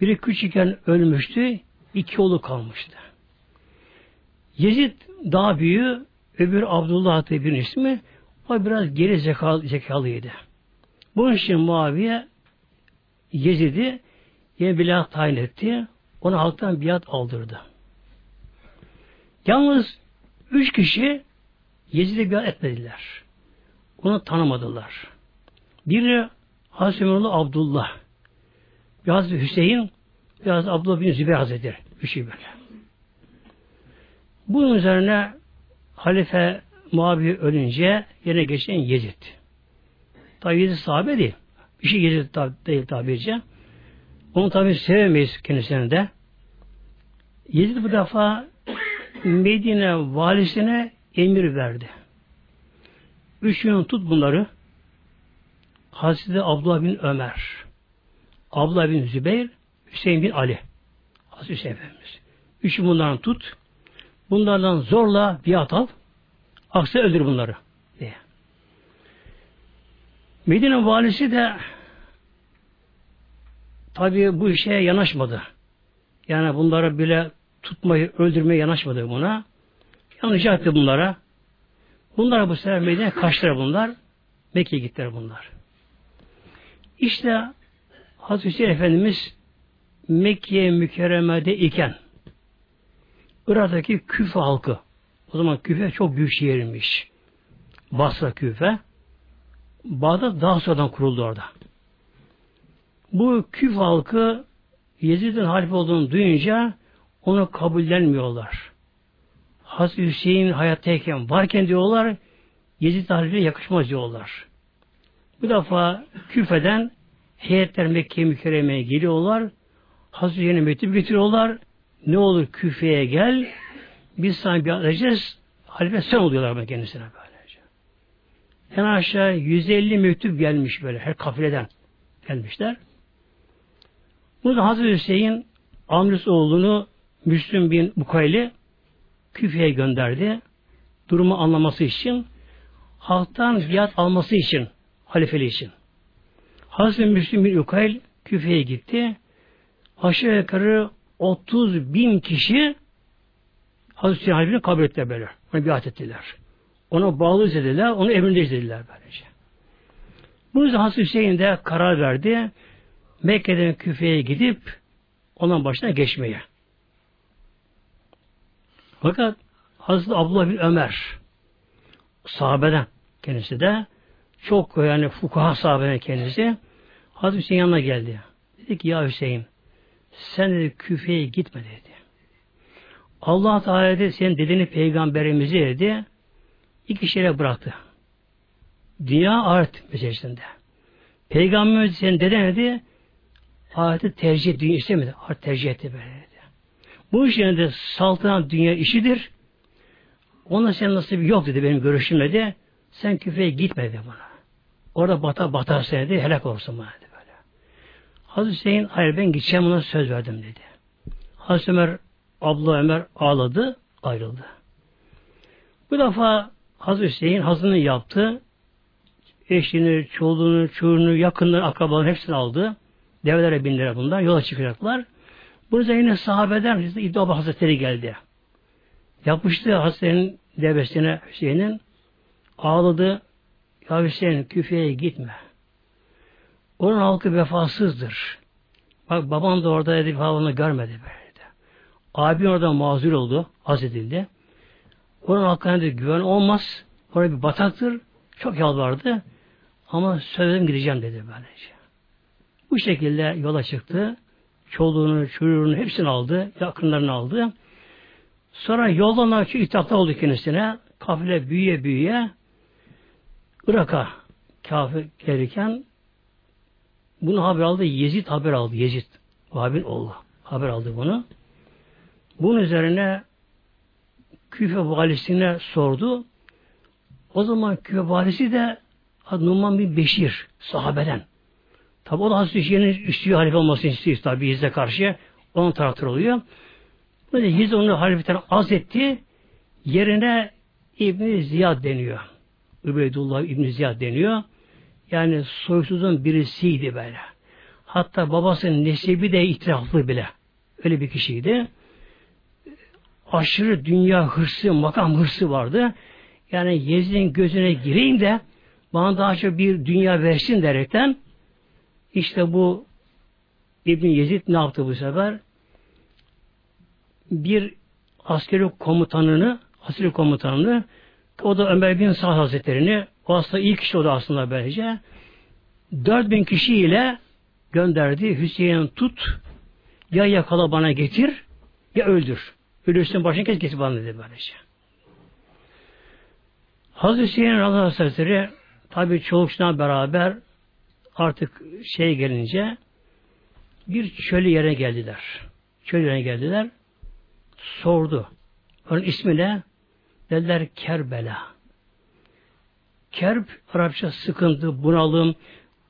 Biri küçükken ölmüştü. iki oğlu kalmıştı. Yezid daha büyüğü, öbür Abdullah diye bir ismi, o biraz geri zekalı, zekalıydı. Bunun için Muaviye Yezid'i yine bilah tayin etti. Ona halktan biat aldırdı. Yalnız üç kişi Yezid'e biat etmediler. Onu tanımadılar. Biri Hazreti Ömer'le Abdullah, bir Hazreti Hüseyin, bir Hazreti Abdullah bin Zübeyir Hazretleri. Üçü böyle. Bunun üzerine Halife Muaviye ölünce yerine geçen Yezid. Tabi Yezid sahabe değil. Bir şey Yezid tabi, değil tabirce. Onu tabi sevemeyiz kendisine de. Yezid bu defa Medine valisine emir verdi. Üç gün tut bunları. Hazreti Abdullah bin Ömer, Abdullah bin Zübeyir, Hüseyin bin Ali. Hazreti Hüseyin Efendimiz. Üçü bunlardan tut. Bunlardan zorla biat al. Aksi öldür bunları. diye. Medine valisi de tabi bu işe yanaşmadı. Yani bunları bile tutmayı, öldürmeye yanaşmadı buna. Yanlış etti bunlara. Bunlar bu sefer Medine kaçtılar bunlar. Mekke'ye gittiler bunlar. İşte Hazreti Hüseyin Efendimiz Mekke'ye mükerremede iken Irak'taki Küfe halkı o zaman Küfe çok büyük şehirmiş. Basra Küfe. Bağdat daha sonradan kuruldu orada. Bu Küfe halkı Yezid'in halife olduğunu duyunca onu kabullenmiyorlar. Hazreti Hüseyin hayattayken varken diyorlar Yezid halife yakışmaz diyorlar. Bu defa Küfe'den heyetler Mekke'ye mükerremeye geliyorlar. Hazreti Hüseyin'e mektup getiriyorlar. Ne olur Küfe'ye gel. Biz sana bir alacağız. Halife sen oluyorlar ben kendisine böylece. En aşağı 150 mektup gelmiş böyle her kafileden gelmişler. Burada Hazreti Hüseyin Amrus oğlunu Müslüm bin Bukayli Küfe'ye gönderdi. Durumu anlaması için halktan biat alması için halifeli için. Hazreti Müslüm bin Ukayl Küfe'ye gitti. Aşağı yukarı 30 bin kişi Hazreti Halife'ni kabul ettiler böyle. Onu biat ettiler. Ona bağlı dediler, onu emrinde izlediler böylece. Bunun üzerine Hazreti Hüseyin de karar verdi. Mekke'den Küfe'ye gidip onun başına geçmeye. Fakat Hazreti Abdullah bin Ömer sahabeden kendisi de çok yani fukaha sahabeden kendisi Hazreti Hüseyin yanına geldi. Dedi ki ya Hüseyin sen dedi küfeye gitme dedi. Allah Teala dedi senin dedeni peygamberimizi dedi iki şeye bıraktı. Dünya ahiret meselesinde. Peygamberimiz senin deden dedi ahireti tercih dünya istemedi. Ahiret tercih etti böyle. Bu işin de saltanat dünya işidir. Ona sen nasip yok dedi benim görüşümle de. Sen küfeye gitme dedi bana. Orada bata batarsa dedi helak olursun bana dedi böyle. Hazreti Hüseyin hayır ben gideceğim ona söz verdim dedi. Hazreti Ömer abla Ömer ağladı ayrıldı. Bu defa Hazreti Hüseyin hazını yaptı. Eşini, çoluğunu, çocuğunu, yakınları, akrabalarını hepsini aldı. Develere bindiler bunlar. Yola çıkacaklar. Bu yüzden yine sahabeden İbn Hazretleri geldi. Yapmıştı Hazretleri'nin devesine Hüseyin'in ağladı. Ya Hüseyin küfeye gitme. Onun halkı vefasızdır. Bak baban da orada edip havanı görmedi böyle. Abin orada mazur oldu, az. Onun hakkında de güven olmaz. Orada bir bataktır. Çok yalvardı. Ama sözüm gideceğim dedi böylece. Bu şekilde yola çıktı. Çoluğunu, çocuğunu hepsini aldı. Yakınlarını aldı. Sonra yoldan açı itafta oldu kendisine. Kafile büyüye büyüye Irak'a kafir gelirken bunu haber aldı. Yezid haber aldı. Yezid. Vahab'in oğlu. Haber aldı bunu. Bunun üzerine Küfe valisine sordu. O zaman Küfe valisi de Numan bin Beşir sahabeden. Tabi o da Hazreti Hüseyin'in üstü halife olmasını istiyor tabi Yezid'e karşı. Onun taraftarı oluyor. Böyle Yezid onu halifeten az etti. Yerine İbni Ziyad deniyor. Übeydullah İbni Ziyad deniyor. Yani soysuzun birisiydi böyle. Hatta babasının nesebi de itiraflı bile. Öyle bir kişiydi. Aşırı dünya hırsı, makam hırsı vardı. Yani Yezid'in gözüne gireyim de bana daha çok bir dünya versin derekten işte bu İbn Yezid ne yaptı bu sefer? Bir askeri komutanını, askeri komutanını o da Ömer bin Sa'd Hazretleri'ni o aslında ilk kişi o da aslında böylece 4000 kişiyle gönderdi. Hüseyin tut ya yakala bana getir ya öldür. Ölürsün başını kes getir bana dedi böylece. Hazreti Hüseyin Radha Hazretleri tabi çolukçuna beraber artık şey gelince bir çölü yere geldiler. Çöl yere geldiler. Sordu. Onun ismi ne? Dediler Kerbela. Kerb Arapça sıkıntı, bunalım,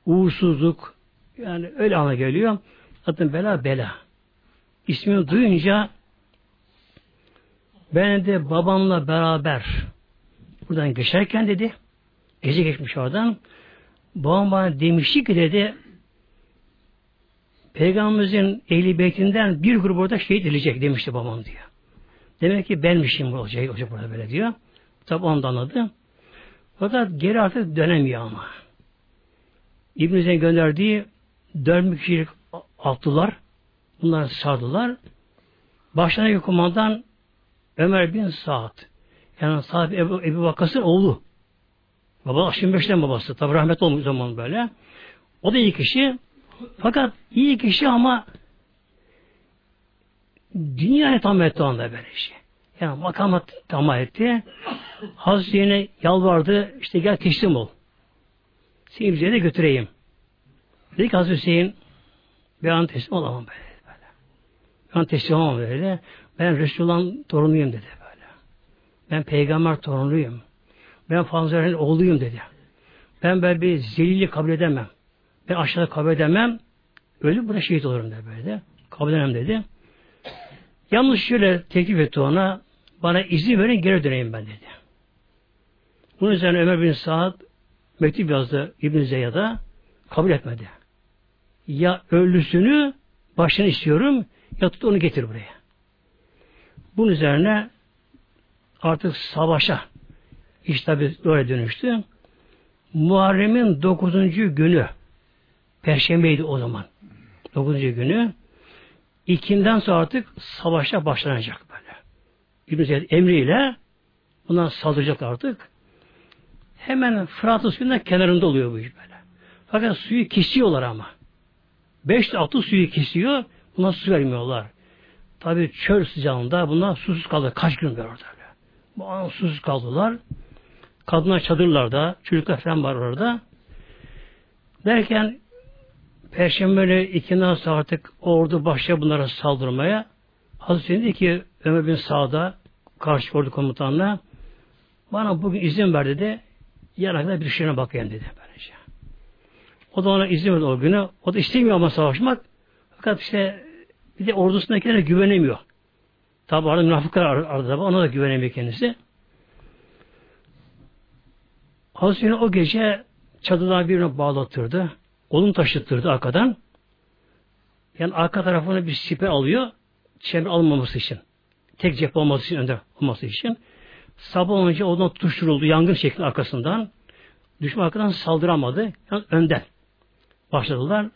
uğursuzluk yani öyle ana geliyor. Zaten bela bela. İsmini duyunca ben de babamla beraber buradan geçerken dedi gece geçmiş oradan babam bana demişti ki dedi Peygamberimizin ehli beytinden bir grup orada şehit edilecek demişti babam diyor. Demek ki benmişim bu olacak, olacak burada böyle diyor. Tabi ondan anladı. Fakat geri artık dönemiyor ama. İbn-i gönderdiği dört kişilik attılar. Bunlar sardılar. Başlarına kumandan Ömer bin Saad. Yani Saad Ebu, Ebu Vakas'ın oğlu. Baba 25'ten babası. Tabi rahmet olmuş zaman böyle. O da iyi kişi. Fakat iyi kişi ama dünyayı tam etti onda böyle şey. Yani makamat tamam etti. Hazreti yalvardı. işte gel teslim ol. Seni bize de götüreyim. Dedi ki Hazreti Hüseyin bir an teslim olamam böyle. böyle. An teslim olamam böyle. Ben Resulullah'ın torunuyum dedi böyle. Ben peygamber torunuyum. Ben Fazla'nın oğluyum dedi. Ben böyle bir zelili kabul edemem. Ben aşağıda kabul edemem. Ölüp burada şehit olurum dedi böyle. Kabul edemem dedi. Yalnız şöyle teklif etti ona. Bana izin verin geri döneyim ben dedi. Bunun üzerine Ömer bin Saad mektup yazdı İbn Zeyyad'a kabul etmedi. Ya ölüsünü başını istiyorum ya tut onu getir buraya. Bunun üzerine artık savaşa iş tabi böyle dönüştü. Muharrem'in dokuzuncu günü Perşembeydi o zaman. Dokuzuncu günü ikinden sonra artık savaşa başlanacak böyle. İbn Zeyd emriyle bundan saldıracak artık. Hemen Fırat suyunun kenarında oluyor bu iş böyle. Fakat suyu kesiyorlar ama. Beş altı suyu kesiyor. Buna su vermiyorlar. Tabi çöl sıcağında bunlar susuz kaldı. Kaç gün var orada. Bu an susuz kaldılar. Kadınlar çadırlarda, çocuklar falan var orada. Derken Perşembe ikinden sonra artık ordu başlıyor bunlara saldırmaya. Hazreti dedi ki Ömer bin Sa'da karşı ordu komutanına bana bugün izin ver dedi. Yanakta bir şeyine bakayım dedi. Böylece. O da ona izin verdi o günü. O da istemiyor ama savaşmak. Fakat işte bir de ordusundakilere güvenemiyor. Tabi arada münafıklar arada ona da güvenemiyor kendisi. Hazreti o gece çadırdan birine bağlatırdı. Olum taşıttırdı arkadan. Yani arka tarafını bir siper alıyor. Çember almaması için. Tek cephe olması için, önde olması için. Sabah önce oradan tutuşturuldu yangın şeklinde arkasından. Düşman arkadan saldıramadı. Yani önden başladılar.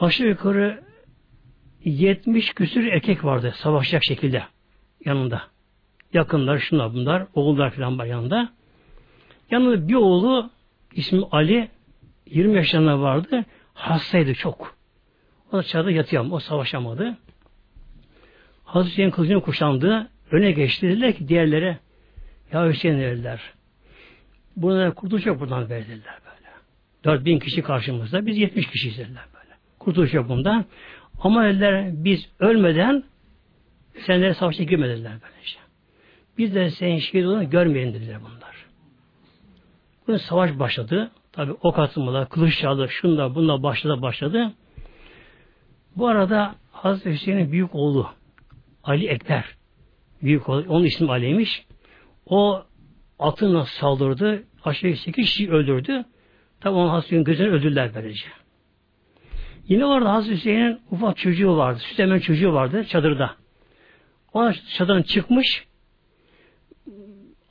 Aşağı yukarı 70 küsür erkek vardı savaşacak şekilde yanında. Yakınlar, şunlar bunlar, oğullar falan var yanında. Yanında bir oğlu ismi Ali 20 yaşlarında vardı. Hastaydı çok. O da çadır yatıyor. O savaşamadı. Hazreti Hüseyin kılıcını kuşandı. Öne geçti. Dediler ki diğerlere ya Hüseyin dediler. Burada kurtuluş yok buradan verdiler böyle. 4000 kişi karşımızda. Biz 70 kişiyiz dediler böyle. Kurtuluş yok bundan. Ama dediler biz ölmeden Sen de savaşa girme dediler böylece. Biz de senin şehit olduğunu görmeyelim dediler bunlar. Bunun savaş başladı. Tabi ok atmalar, kılıç çaldı, şunda bununla başladı başladı. Bu arada Hazreti Hüseyin'in büyük oğlu Ali Ekber büyük oğlu, onun ismi Ali'ymiş. O atına saldırdı. Aşağı 8 kişi öldürdü. Tabi onun Hazreti gözünü öldürdüler böylece. Yine orada Hazreti Hüseyin'in ufak çocuğu vardı. Süt hemen çocuğu vardı çadırda. O çadırdan çıkmış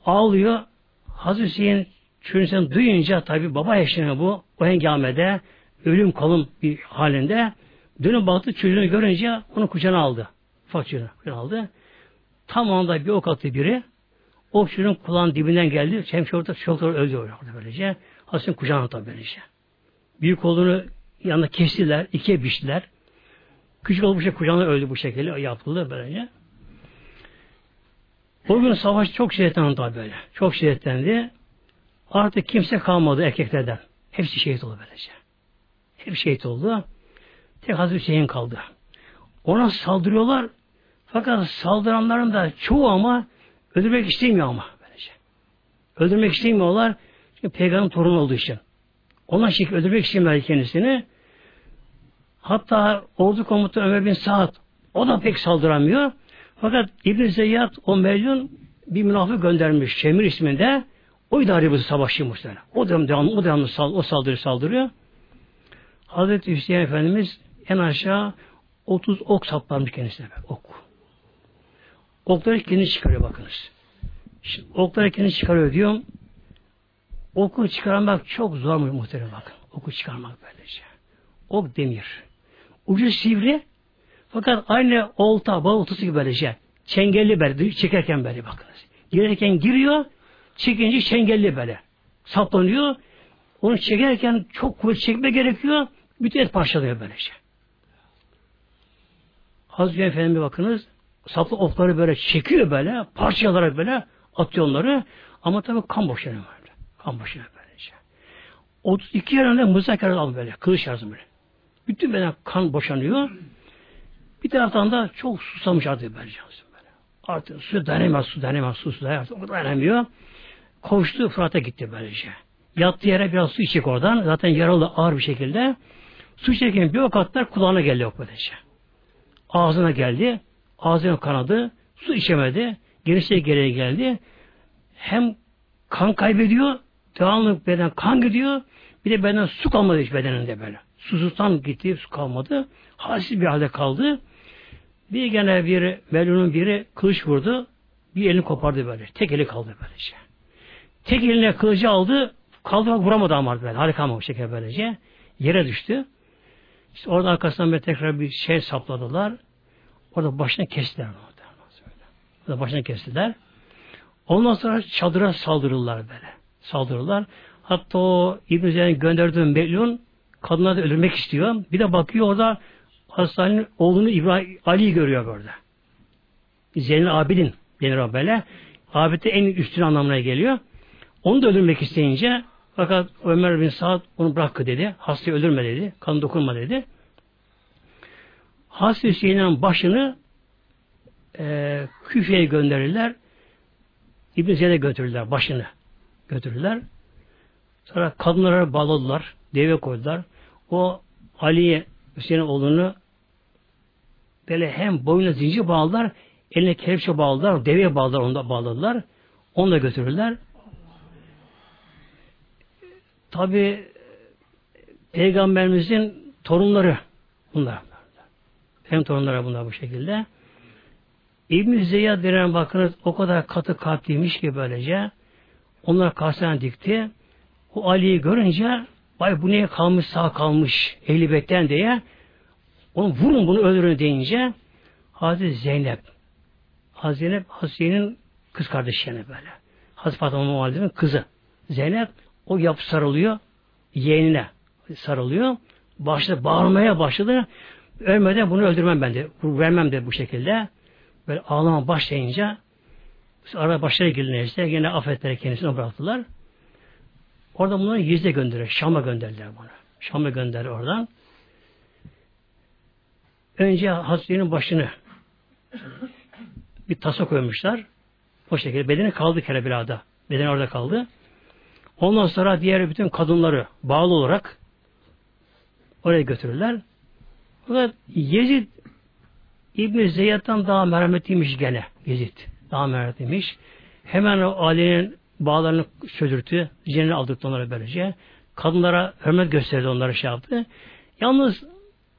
ağlıyor. Hazreti Hüseyin çocuğunu duyunca tabi baba yaşına bu o hengamede ölüm kalım bir halinde dönüp baktı çocuğunu görünce onu kucağına aldı. Ufak çocuğunu aldı. Tam anda bir ok attı biri. O çocuğun kulağın dibinden geldi. Hemşire orada çok öldü orada böylece. Hazreti kucağına tabi böylece. Büyük olduğunu yanında kestiler, ikiye biçtiler. Küçük olmuş kucağına öldü bu şekilde yapıldı böylece. O gün savaş çok şiddetlendi tabi böyle. Çok şiddetlendi. Artık kimse kalmadı erkeklerden. Hepsi şehit oldu böylece. Hep şehit oldu. Tek Hazreti Hüseyin kaldı. Ona saldırıyorlar. Fakat saldıranların da çoğu ama öldürmek istemiyor ama böylece. Öldürmek istemiyorlar. Çünkü peygamberin torunu olduğu için. Ona şekil öldürmek istemiyorlar kendisini. Hatta ordu komutanı Ömer bin Saad o da pek saldıramıyor. Fakat İbn Zeyyad o Mecnun bir münafık göndermiş Şemir isminde. O idare bu savaşçı muhtemelen. O da devamlı, o devamlı sal, o saldırı saldırıyor. Hazreti Hüseyin Efendimiz en aşağı 30 ok saplanmış kendisine. Ok. Okları kendi çıkarıyor bakınız. Şimdi okları kendi çıkarıyor diyorum. Oku çıkarmak çok zor mu muhtemelen bakın. Oku çıkarmak böylece. Ok demir. Ucu sivri fakat aynı olta, bal oltası gibi böylece. Çengelli böyle, çekerken böyle bakınız. Girerken giriyor, çekince çengelli böyle. Saplanıyor. Onu çekerken çok kuvvet çekme gerekiyor. Bütün et parçalıyor böylece. Hazreti Efendim'e bakınız. Saplı okları böyle çekiyor böyle. Parçalayarak böyle atıyor onları. Ama tabii kan boşanıyor böyle. Kan boşanıyor böylece. 32 yerinde mızrak aldı böyle. Kılıç yarzı böyle. Bütün beden kan boşanıyor. Bir taraftan da çok susamış artık böyle. Artık su dayanamaz, su dayanamaz, su, dayanamaz. O dayanamıyor. Koştu Fırat'a gitti böylece. Yattığı yere biraz su içecek oradan. Zaten yaralı ağır bir şekilde. Su içerken bir o katlar kulağına geldi yok böylece. Ağzına geldi. Ağzına kanadı. Su içemedi. Gerisi geriye geldi. Hem kan kaybediyor. Devamlı beden kan gidiyor. Bir de beden su kalmadı hiç bedeninde böyle. Susuzdan gitti, su kalmadı. Halsiz bir halde kaldı. Bir gene bir Melun'un biri kılıç vurdu. Bir elini kopardı böyle. Tek eli kaldı böylece. Tek eline kılıcı aldı. Kaldırmak vuramadı ama böyle. Harika ama bu şekilde böylece. Yere düştü. İşte orada arkasından bir tekrar bir şey sapladılar. Orada başına kestiler. Orada başına kestiler. Ondan sonra çadıra saldırırlar böyle. Saldırırlar. Hatta o İbn-i Zeynep'in gönderdiği Melun kadınları da öldürmek istiyor. Bir de bakıyor orada Hastanenin oğlunu İbrahim Ali görüyor burada. Zeynel Abidin denir böyle. Abid en üstün anlamına geliyor. Onu da öldürmek isteyince fakat Ömer bin Saad onu bırak dedi. Hastayı öldürme dedi. Kan dokunma dedi. Hasta Hüseyin'in başını e, Küfe'ye gönderirler. İbn Zeyd'e götürürler başını. Götürürler. Sonra kadınlara bağladılar. Deve koydular. O Ali'ye Hüseyin oğlunu böyle hem boynuna zincir bağladılar, eline kelepçe bağladılar, deveye bağladılar, onu da bağladılar. Onu da götürürler. Tabi Peygamberimizin torunları bunlar. Hem torunları bunlar bu şekilde. İbn-i Zeyyad denen bakınız o kadar katı kalpliymiş ki böylece onlar karşısına dikti. O Ali'yi görünce vay bu niye kalmış sağ kalmış ehli bekten diye onu vurun bunu öldürün deyince Hazreti Zeynep Hazreti Zeynep Hazretleri'nin kız kardeşi yani böyle. Hazreti Fatıma Validem'in kızı. Zeynep o yapı sarılıyor yeğenine sarılıyor. Başladı bağırmaya başladı. Ölmeden bunu öldürmem ben de. Vermem de bu şekilde. Böyle ağlama başlayınca ara başları gelinirse yine affettiler kendisini bıraktılar. Orada bunları yüzde gönderiyor. Şam'a gönderdiler bunu. Şam'a gönder oradan. Önce Hazretleri'nin başını bir tasa koymuşlar. O şekilde bedeni kaldı Kerbela'da. Bedeni orada kaldı. Ondan sonra diğer bütün kadınları bağlı olarak oraya götürürler. Fakat Yezid İbn Zeyyad'dan daha merhametliymiş gene Yezid. Daha merhametliymiş. Hemen o Ali'nin bağlarını çözürtü. Cennet aldıktı onlara böylece. Kadınlara hürmet gösterdi onlara şey yaptı. Yalnız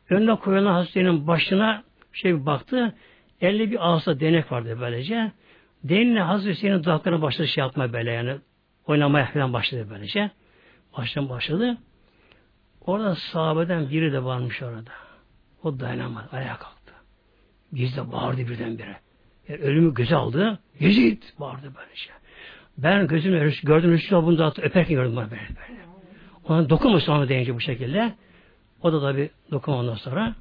önüne koyulan hastanenin başına şey bir baktı. Elde bir ağızda denek vardı böylece. Denle Hazreti Hüseyin'in dudaklarına başladı şey yapma böyle yani. Oynamaya falan başladı böylece. Baştan başladı. Orada sahabeden biri de varmış orada. O dayanamadı. Ayağa kalktı. Gizli bağırdı birdenbire. Yani ölümü göze aldı. Yezid bağırdı böylece. Ben gözümle gördüm Resulullah bunu da öperken gördüm bana böyle böyle. Ona dokunmuş sonra deyince bu şekilde. O da tabi dokun ondan sonra.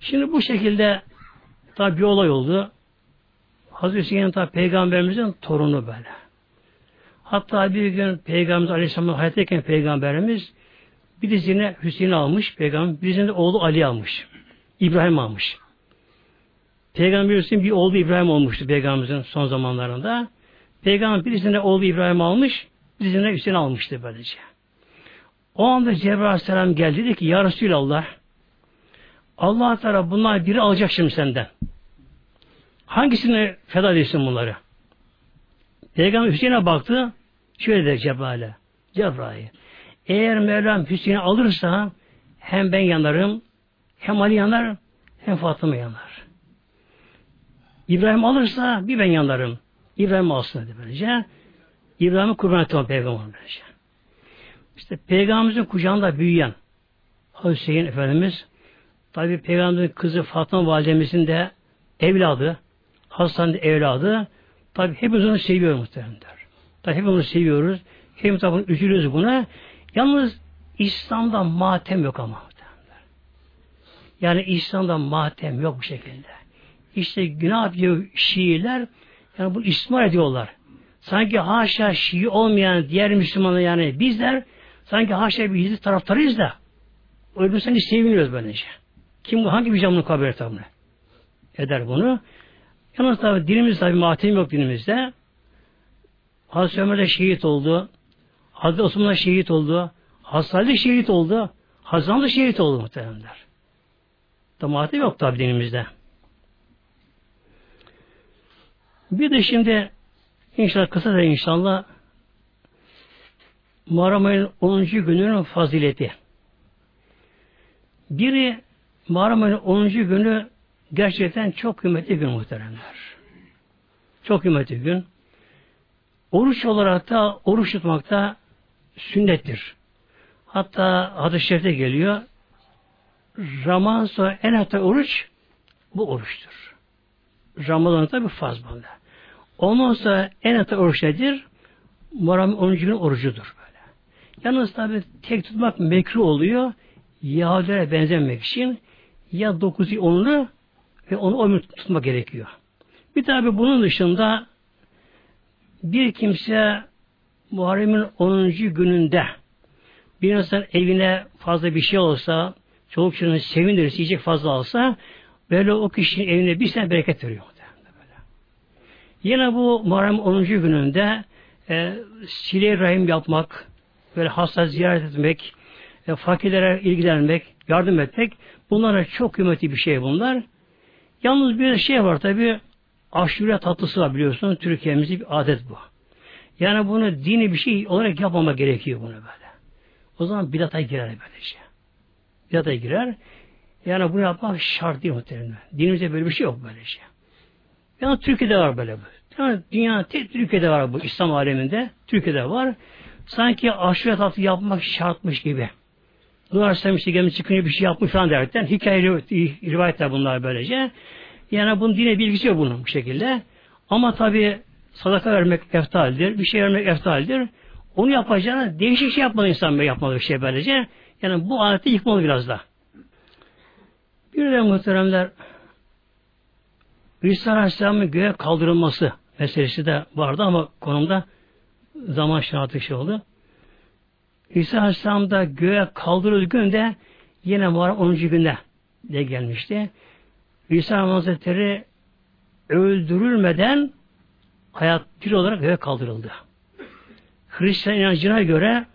Şimdi bu şekilde tabi bir olay oldu. Hazreti Hüseyin tabi peygamberimizin torunu böyle. Hatta bir gün Peygamberimiz Aleyhisselam'ın hayattayken Peygamberimiz birisine Hüseyin almış, Peygamber birisine de oğlu Ali almış. İbrahim almış. Peygamberimizin bir oğlu İbrahim olmuştu Peygamberimizin son zamanlarında. Peygamber birisine oğlu İbrahim almış, birisine Hüseyin almıştı böylece. O anda Cebrail Aleyhisselam geldi dedi ki Ya Resulallah Allah Teala bunlar biri alacak şimdi senden. Hangisini feda ediyorsun bunları? Peygamber Hüseyin'e baktı. Şöyle dedi Cebrail'e. Cebrail. Eğer Mevlam Hüseyin'i alırsa hem ben yanarım hem Ali yanar hem Fatıma yanar. İbrahim alırsa bir ben yanarım. İbrahim alsın dedi böylece. İbrahim'i kurban etti peygamber böylece. İşte peygamberimizin kucağında büyüyen Hüseyin Efendimiz tabi peygamberimizin kızı Fatıma validemizin de evladı Hasan'ın evladı tabi hepimiz onu seviyor muhtemelen. Tabi hepimiz seviyoruz. Hepimiz tabi üzülüyoruz buna. Yalnız İslam'da matem yok ama. Yani İslam'da matem yok bu şekilde. İşte günah yapıyor Şiiler yani bu istismar ediyorlar. Sanki haşa Şii olmayan diğer Müslümanlar yani bizler sanki haşa bir Yezid taraftarıyız da sanki seviniyoruz böylece. Kim hangi bir camını kabul eder bunu? Eder bunu. Yalnız tabi dinimiz tabi matem yok dinimizde. Hazreti Ömer de şehit oldu. Hazreti Osman da şehit oldu. Hazreti şehit oldu. Hazreti da şehit oldu muhteremler. Da matem yok tabi dinimizde. Bir de şimdi inşallah kısa da inşallah Muharrem ayının 10. gününün fazileti. Biri Muharrem ayının 10. günü gerçekten çok kıymetli gün muhteremler. Çok kıymetli gün. Oruç olarak da oruç tutmak da sünnettir. Hatta hadis-i şerifte geliyor. Ramazan sonra en hatta oruç bu oruçtur. Ramazan tabi farz bunda. Ondan sonra en hatta oruç nedir? Muharrem 10. gün orucudur böyle. Yalnız tabi tek tutmak mekruh oluyor. Yahudilere benzemek için ya 9'u 10'unu ve onu o tutmak gerekiyor. Bir tabi bunun dışında bir kimse Muharrem'in 10. gününde bir insan evine fazla bir şey olsa, çoluk çocuğunu sevindirirse, yiyecek fazla alsa, böyle o kişinin evine bir sene bereket veriyor. Yine bu Muharrem 10. gününde e, sile rahim yapmak, böyle hasta ziyaret etmek, e, fakirlere ilgilenmek, yardım etmek, bunlara çok kıymetli bir şey bunlar. Yalnız bir şey var tabi, aşure tatlısı var biliyorsunuz, Türkiye'mizde bir adet bu. Yani bunu dini bir şey olarak yapmama gerekiyor bunu böyle. O zaman bidata girer böylece. Bidata girer. Yani bunu yapmak şart değil muhtemelen. Dinimizde böyle bir şey yok böylece. Yani Türkiye'de var böyle bu. Yani dünya tek Türkiye'de var bu İslam aleminde. Türkiye'de var. Sanki aşure tatlı yapmak şartmış gibi. Duvar istemişti gelmiş çıkınca bir şey yapmış falan derken hikaye rivayetler bunlar böylece. Yani bunun dine bilgisi yok bunun bu şekilde. Ama tabi sadaka vermek eftaldir, bir şey vermek eftaldir. Onu yapacağına değişik şey yapmalı insan böyle yapmalı bir şey böylece. Yani bu adeti yıkmalı biraz da. Bir de muhteremler İsa Aleyhisselam'ın göğe kaldırılması meselesi de vardı ama konumda zaman şartı şey oldu. İsa Aleyhisselam da göğe kaldırıldığı günde yine Muharrem 10. günde de gelmişti. İsa Hazretleri öldürülmeden hayat bir olarak göğe kaldırıldı. Hristiyan inancına göre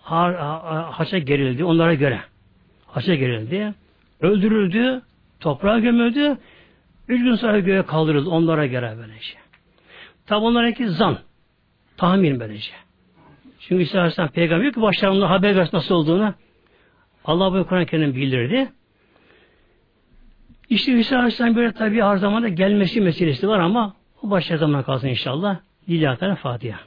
ha, ha, haça gerildi onlara göre. Haça gerildi. Öldürüldü. Toprağa gömüldü. Üç gün sonra göğe kaldırıldı onlara göre böylece. Tabi onlarınki zan. Tahmin böylece. Çünkü İsa Aleyhisselam peygamber ki başlarında haber versin nasıl olduğunu Allah bu Kur'an kendini bildirdi. İşte İsa Aleyhisselam böyle tabi her zaman da gelmesi meselesi var ama o başka zaman kalsın inşallah. Lillahi Teala Fatiha.